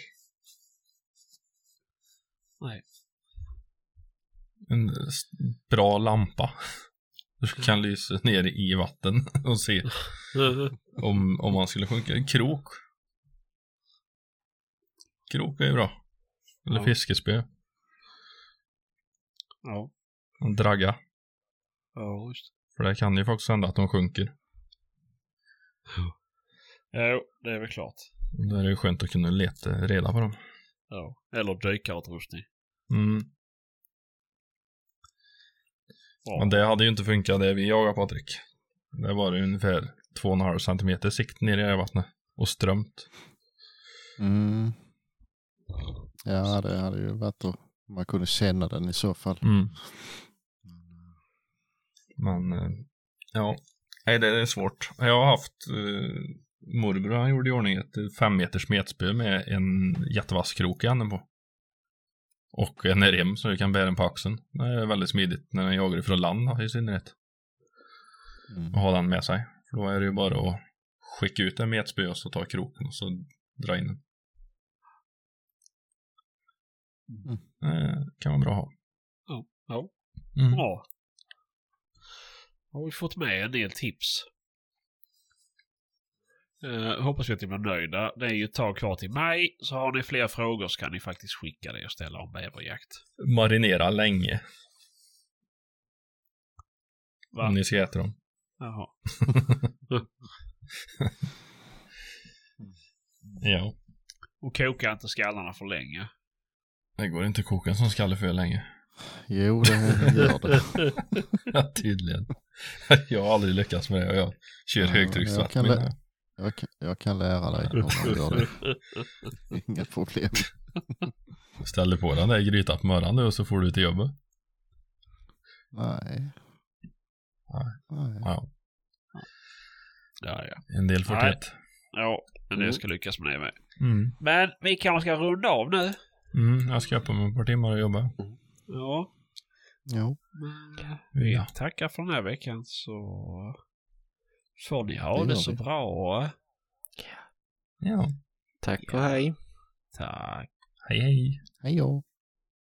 Nej. En s- bra lampa. *laughs* Du kan lysa ner i vatten *laughs* och se *laughs* om, om man skulle sjunka. Krok. Krok är ju bra. Eller Ja. fiskespö. Ja. En dragga. Ja, just För det kan ju faktiskt hända att de sjunker. Jo, det är väl klart. Då är det ju skönt att kunna leta reda på dem. Ja. Eller dykarutrustning. Mm. Ja. Men det hade ju inte funkat det vi jagade Patrik. Det var ungefär 2,5 centimeter sikt ner i vattnet. Och strömt. Mm. Ja, det hade ju varit att man kunde känna den i så fall. Mm. Men eh, ja, nej det är svårt. Jag har haft eh, morbror han gjorde i ordning ett fem meters metspö med en jättevass krok i änden på. Och en rem så du kan bära den på axeln. Det är väldigt smidigt när den jagar ifrån land då, i synnerhet. Mm. Och ha den med sig. För då är det ju bara att skicka ut en metspö och så ta kroken och så dra in den. Mm. Eh, kan vara bra att ha. Ja. Mm. Bra. Har vi fått med en del tips. Eh, hoppas vi att ni blir nöjda. Det är ju ett tag kvar till maj. Så har ni fler frågor så kan ni faktiskt skicka det och ställa om bäverjakt. Marinera länge Va? om ni ska äta dem. Jaha. *laughs* Ja. Och koka inte skallarna för länge. Det går inte att koka en sån skalle för länge. Jo, det gör det. *laughs* Tydligen. Jag har aldrig lyckats med det och jag kör Ja, högtrycksvatten. jag Jag kan, jag kan lära dig hur man gör det. *laughs* Inga problem. Ställ dig på den där grytan på morgonen nu och så får du till jobbet. Nej. Nej. Nej. Ja, Ja, ja. en del får Nej. tätt. Ja, men det Mm. ska lyckas med det med. Mm. Men vi kanske ska runda av nu. Mm, jag ska upp om ett par timmar och jobba. Ja. Jo. Men eh, vi Ja. tackar för den här veckan så får ni ha Det det, så vi. bra. Ja. Tack och hej. Tack. Hej hej. Hej då.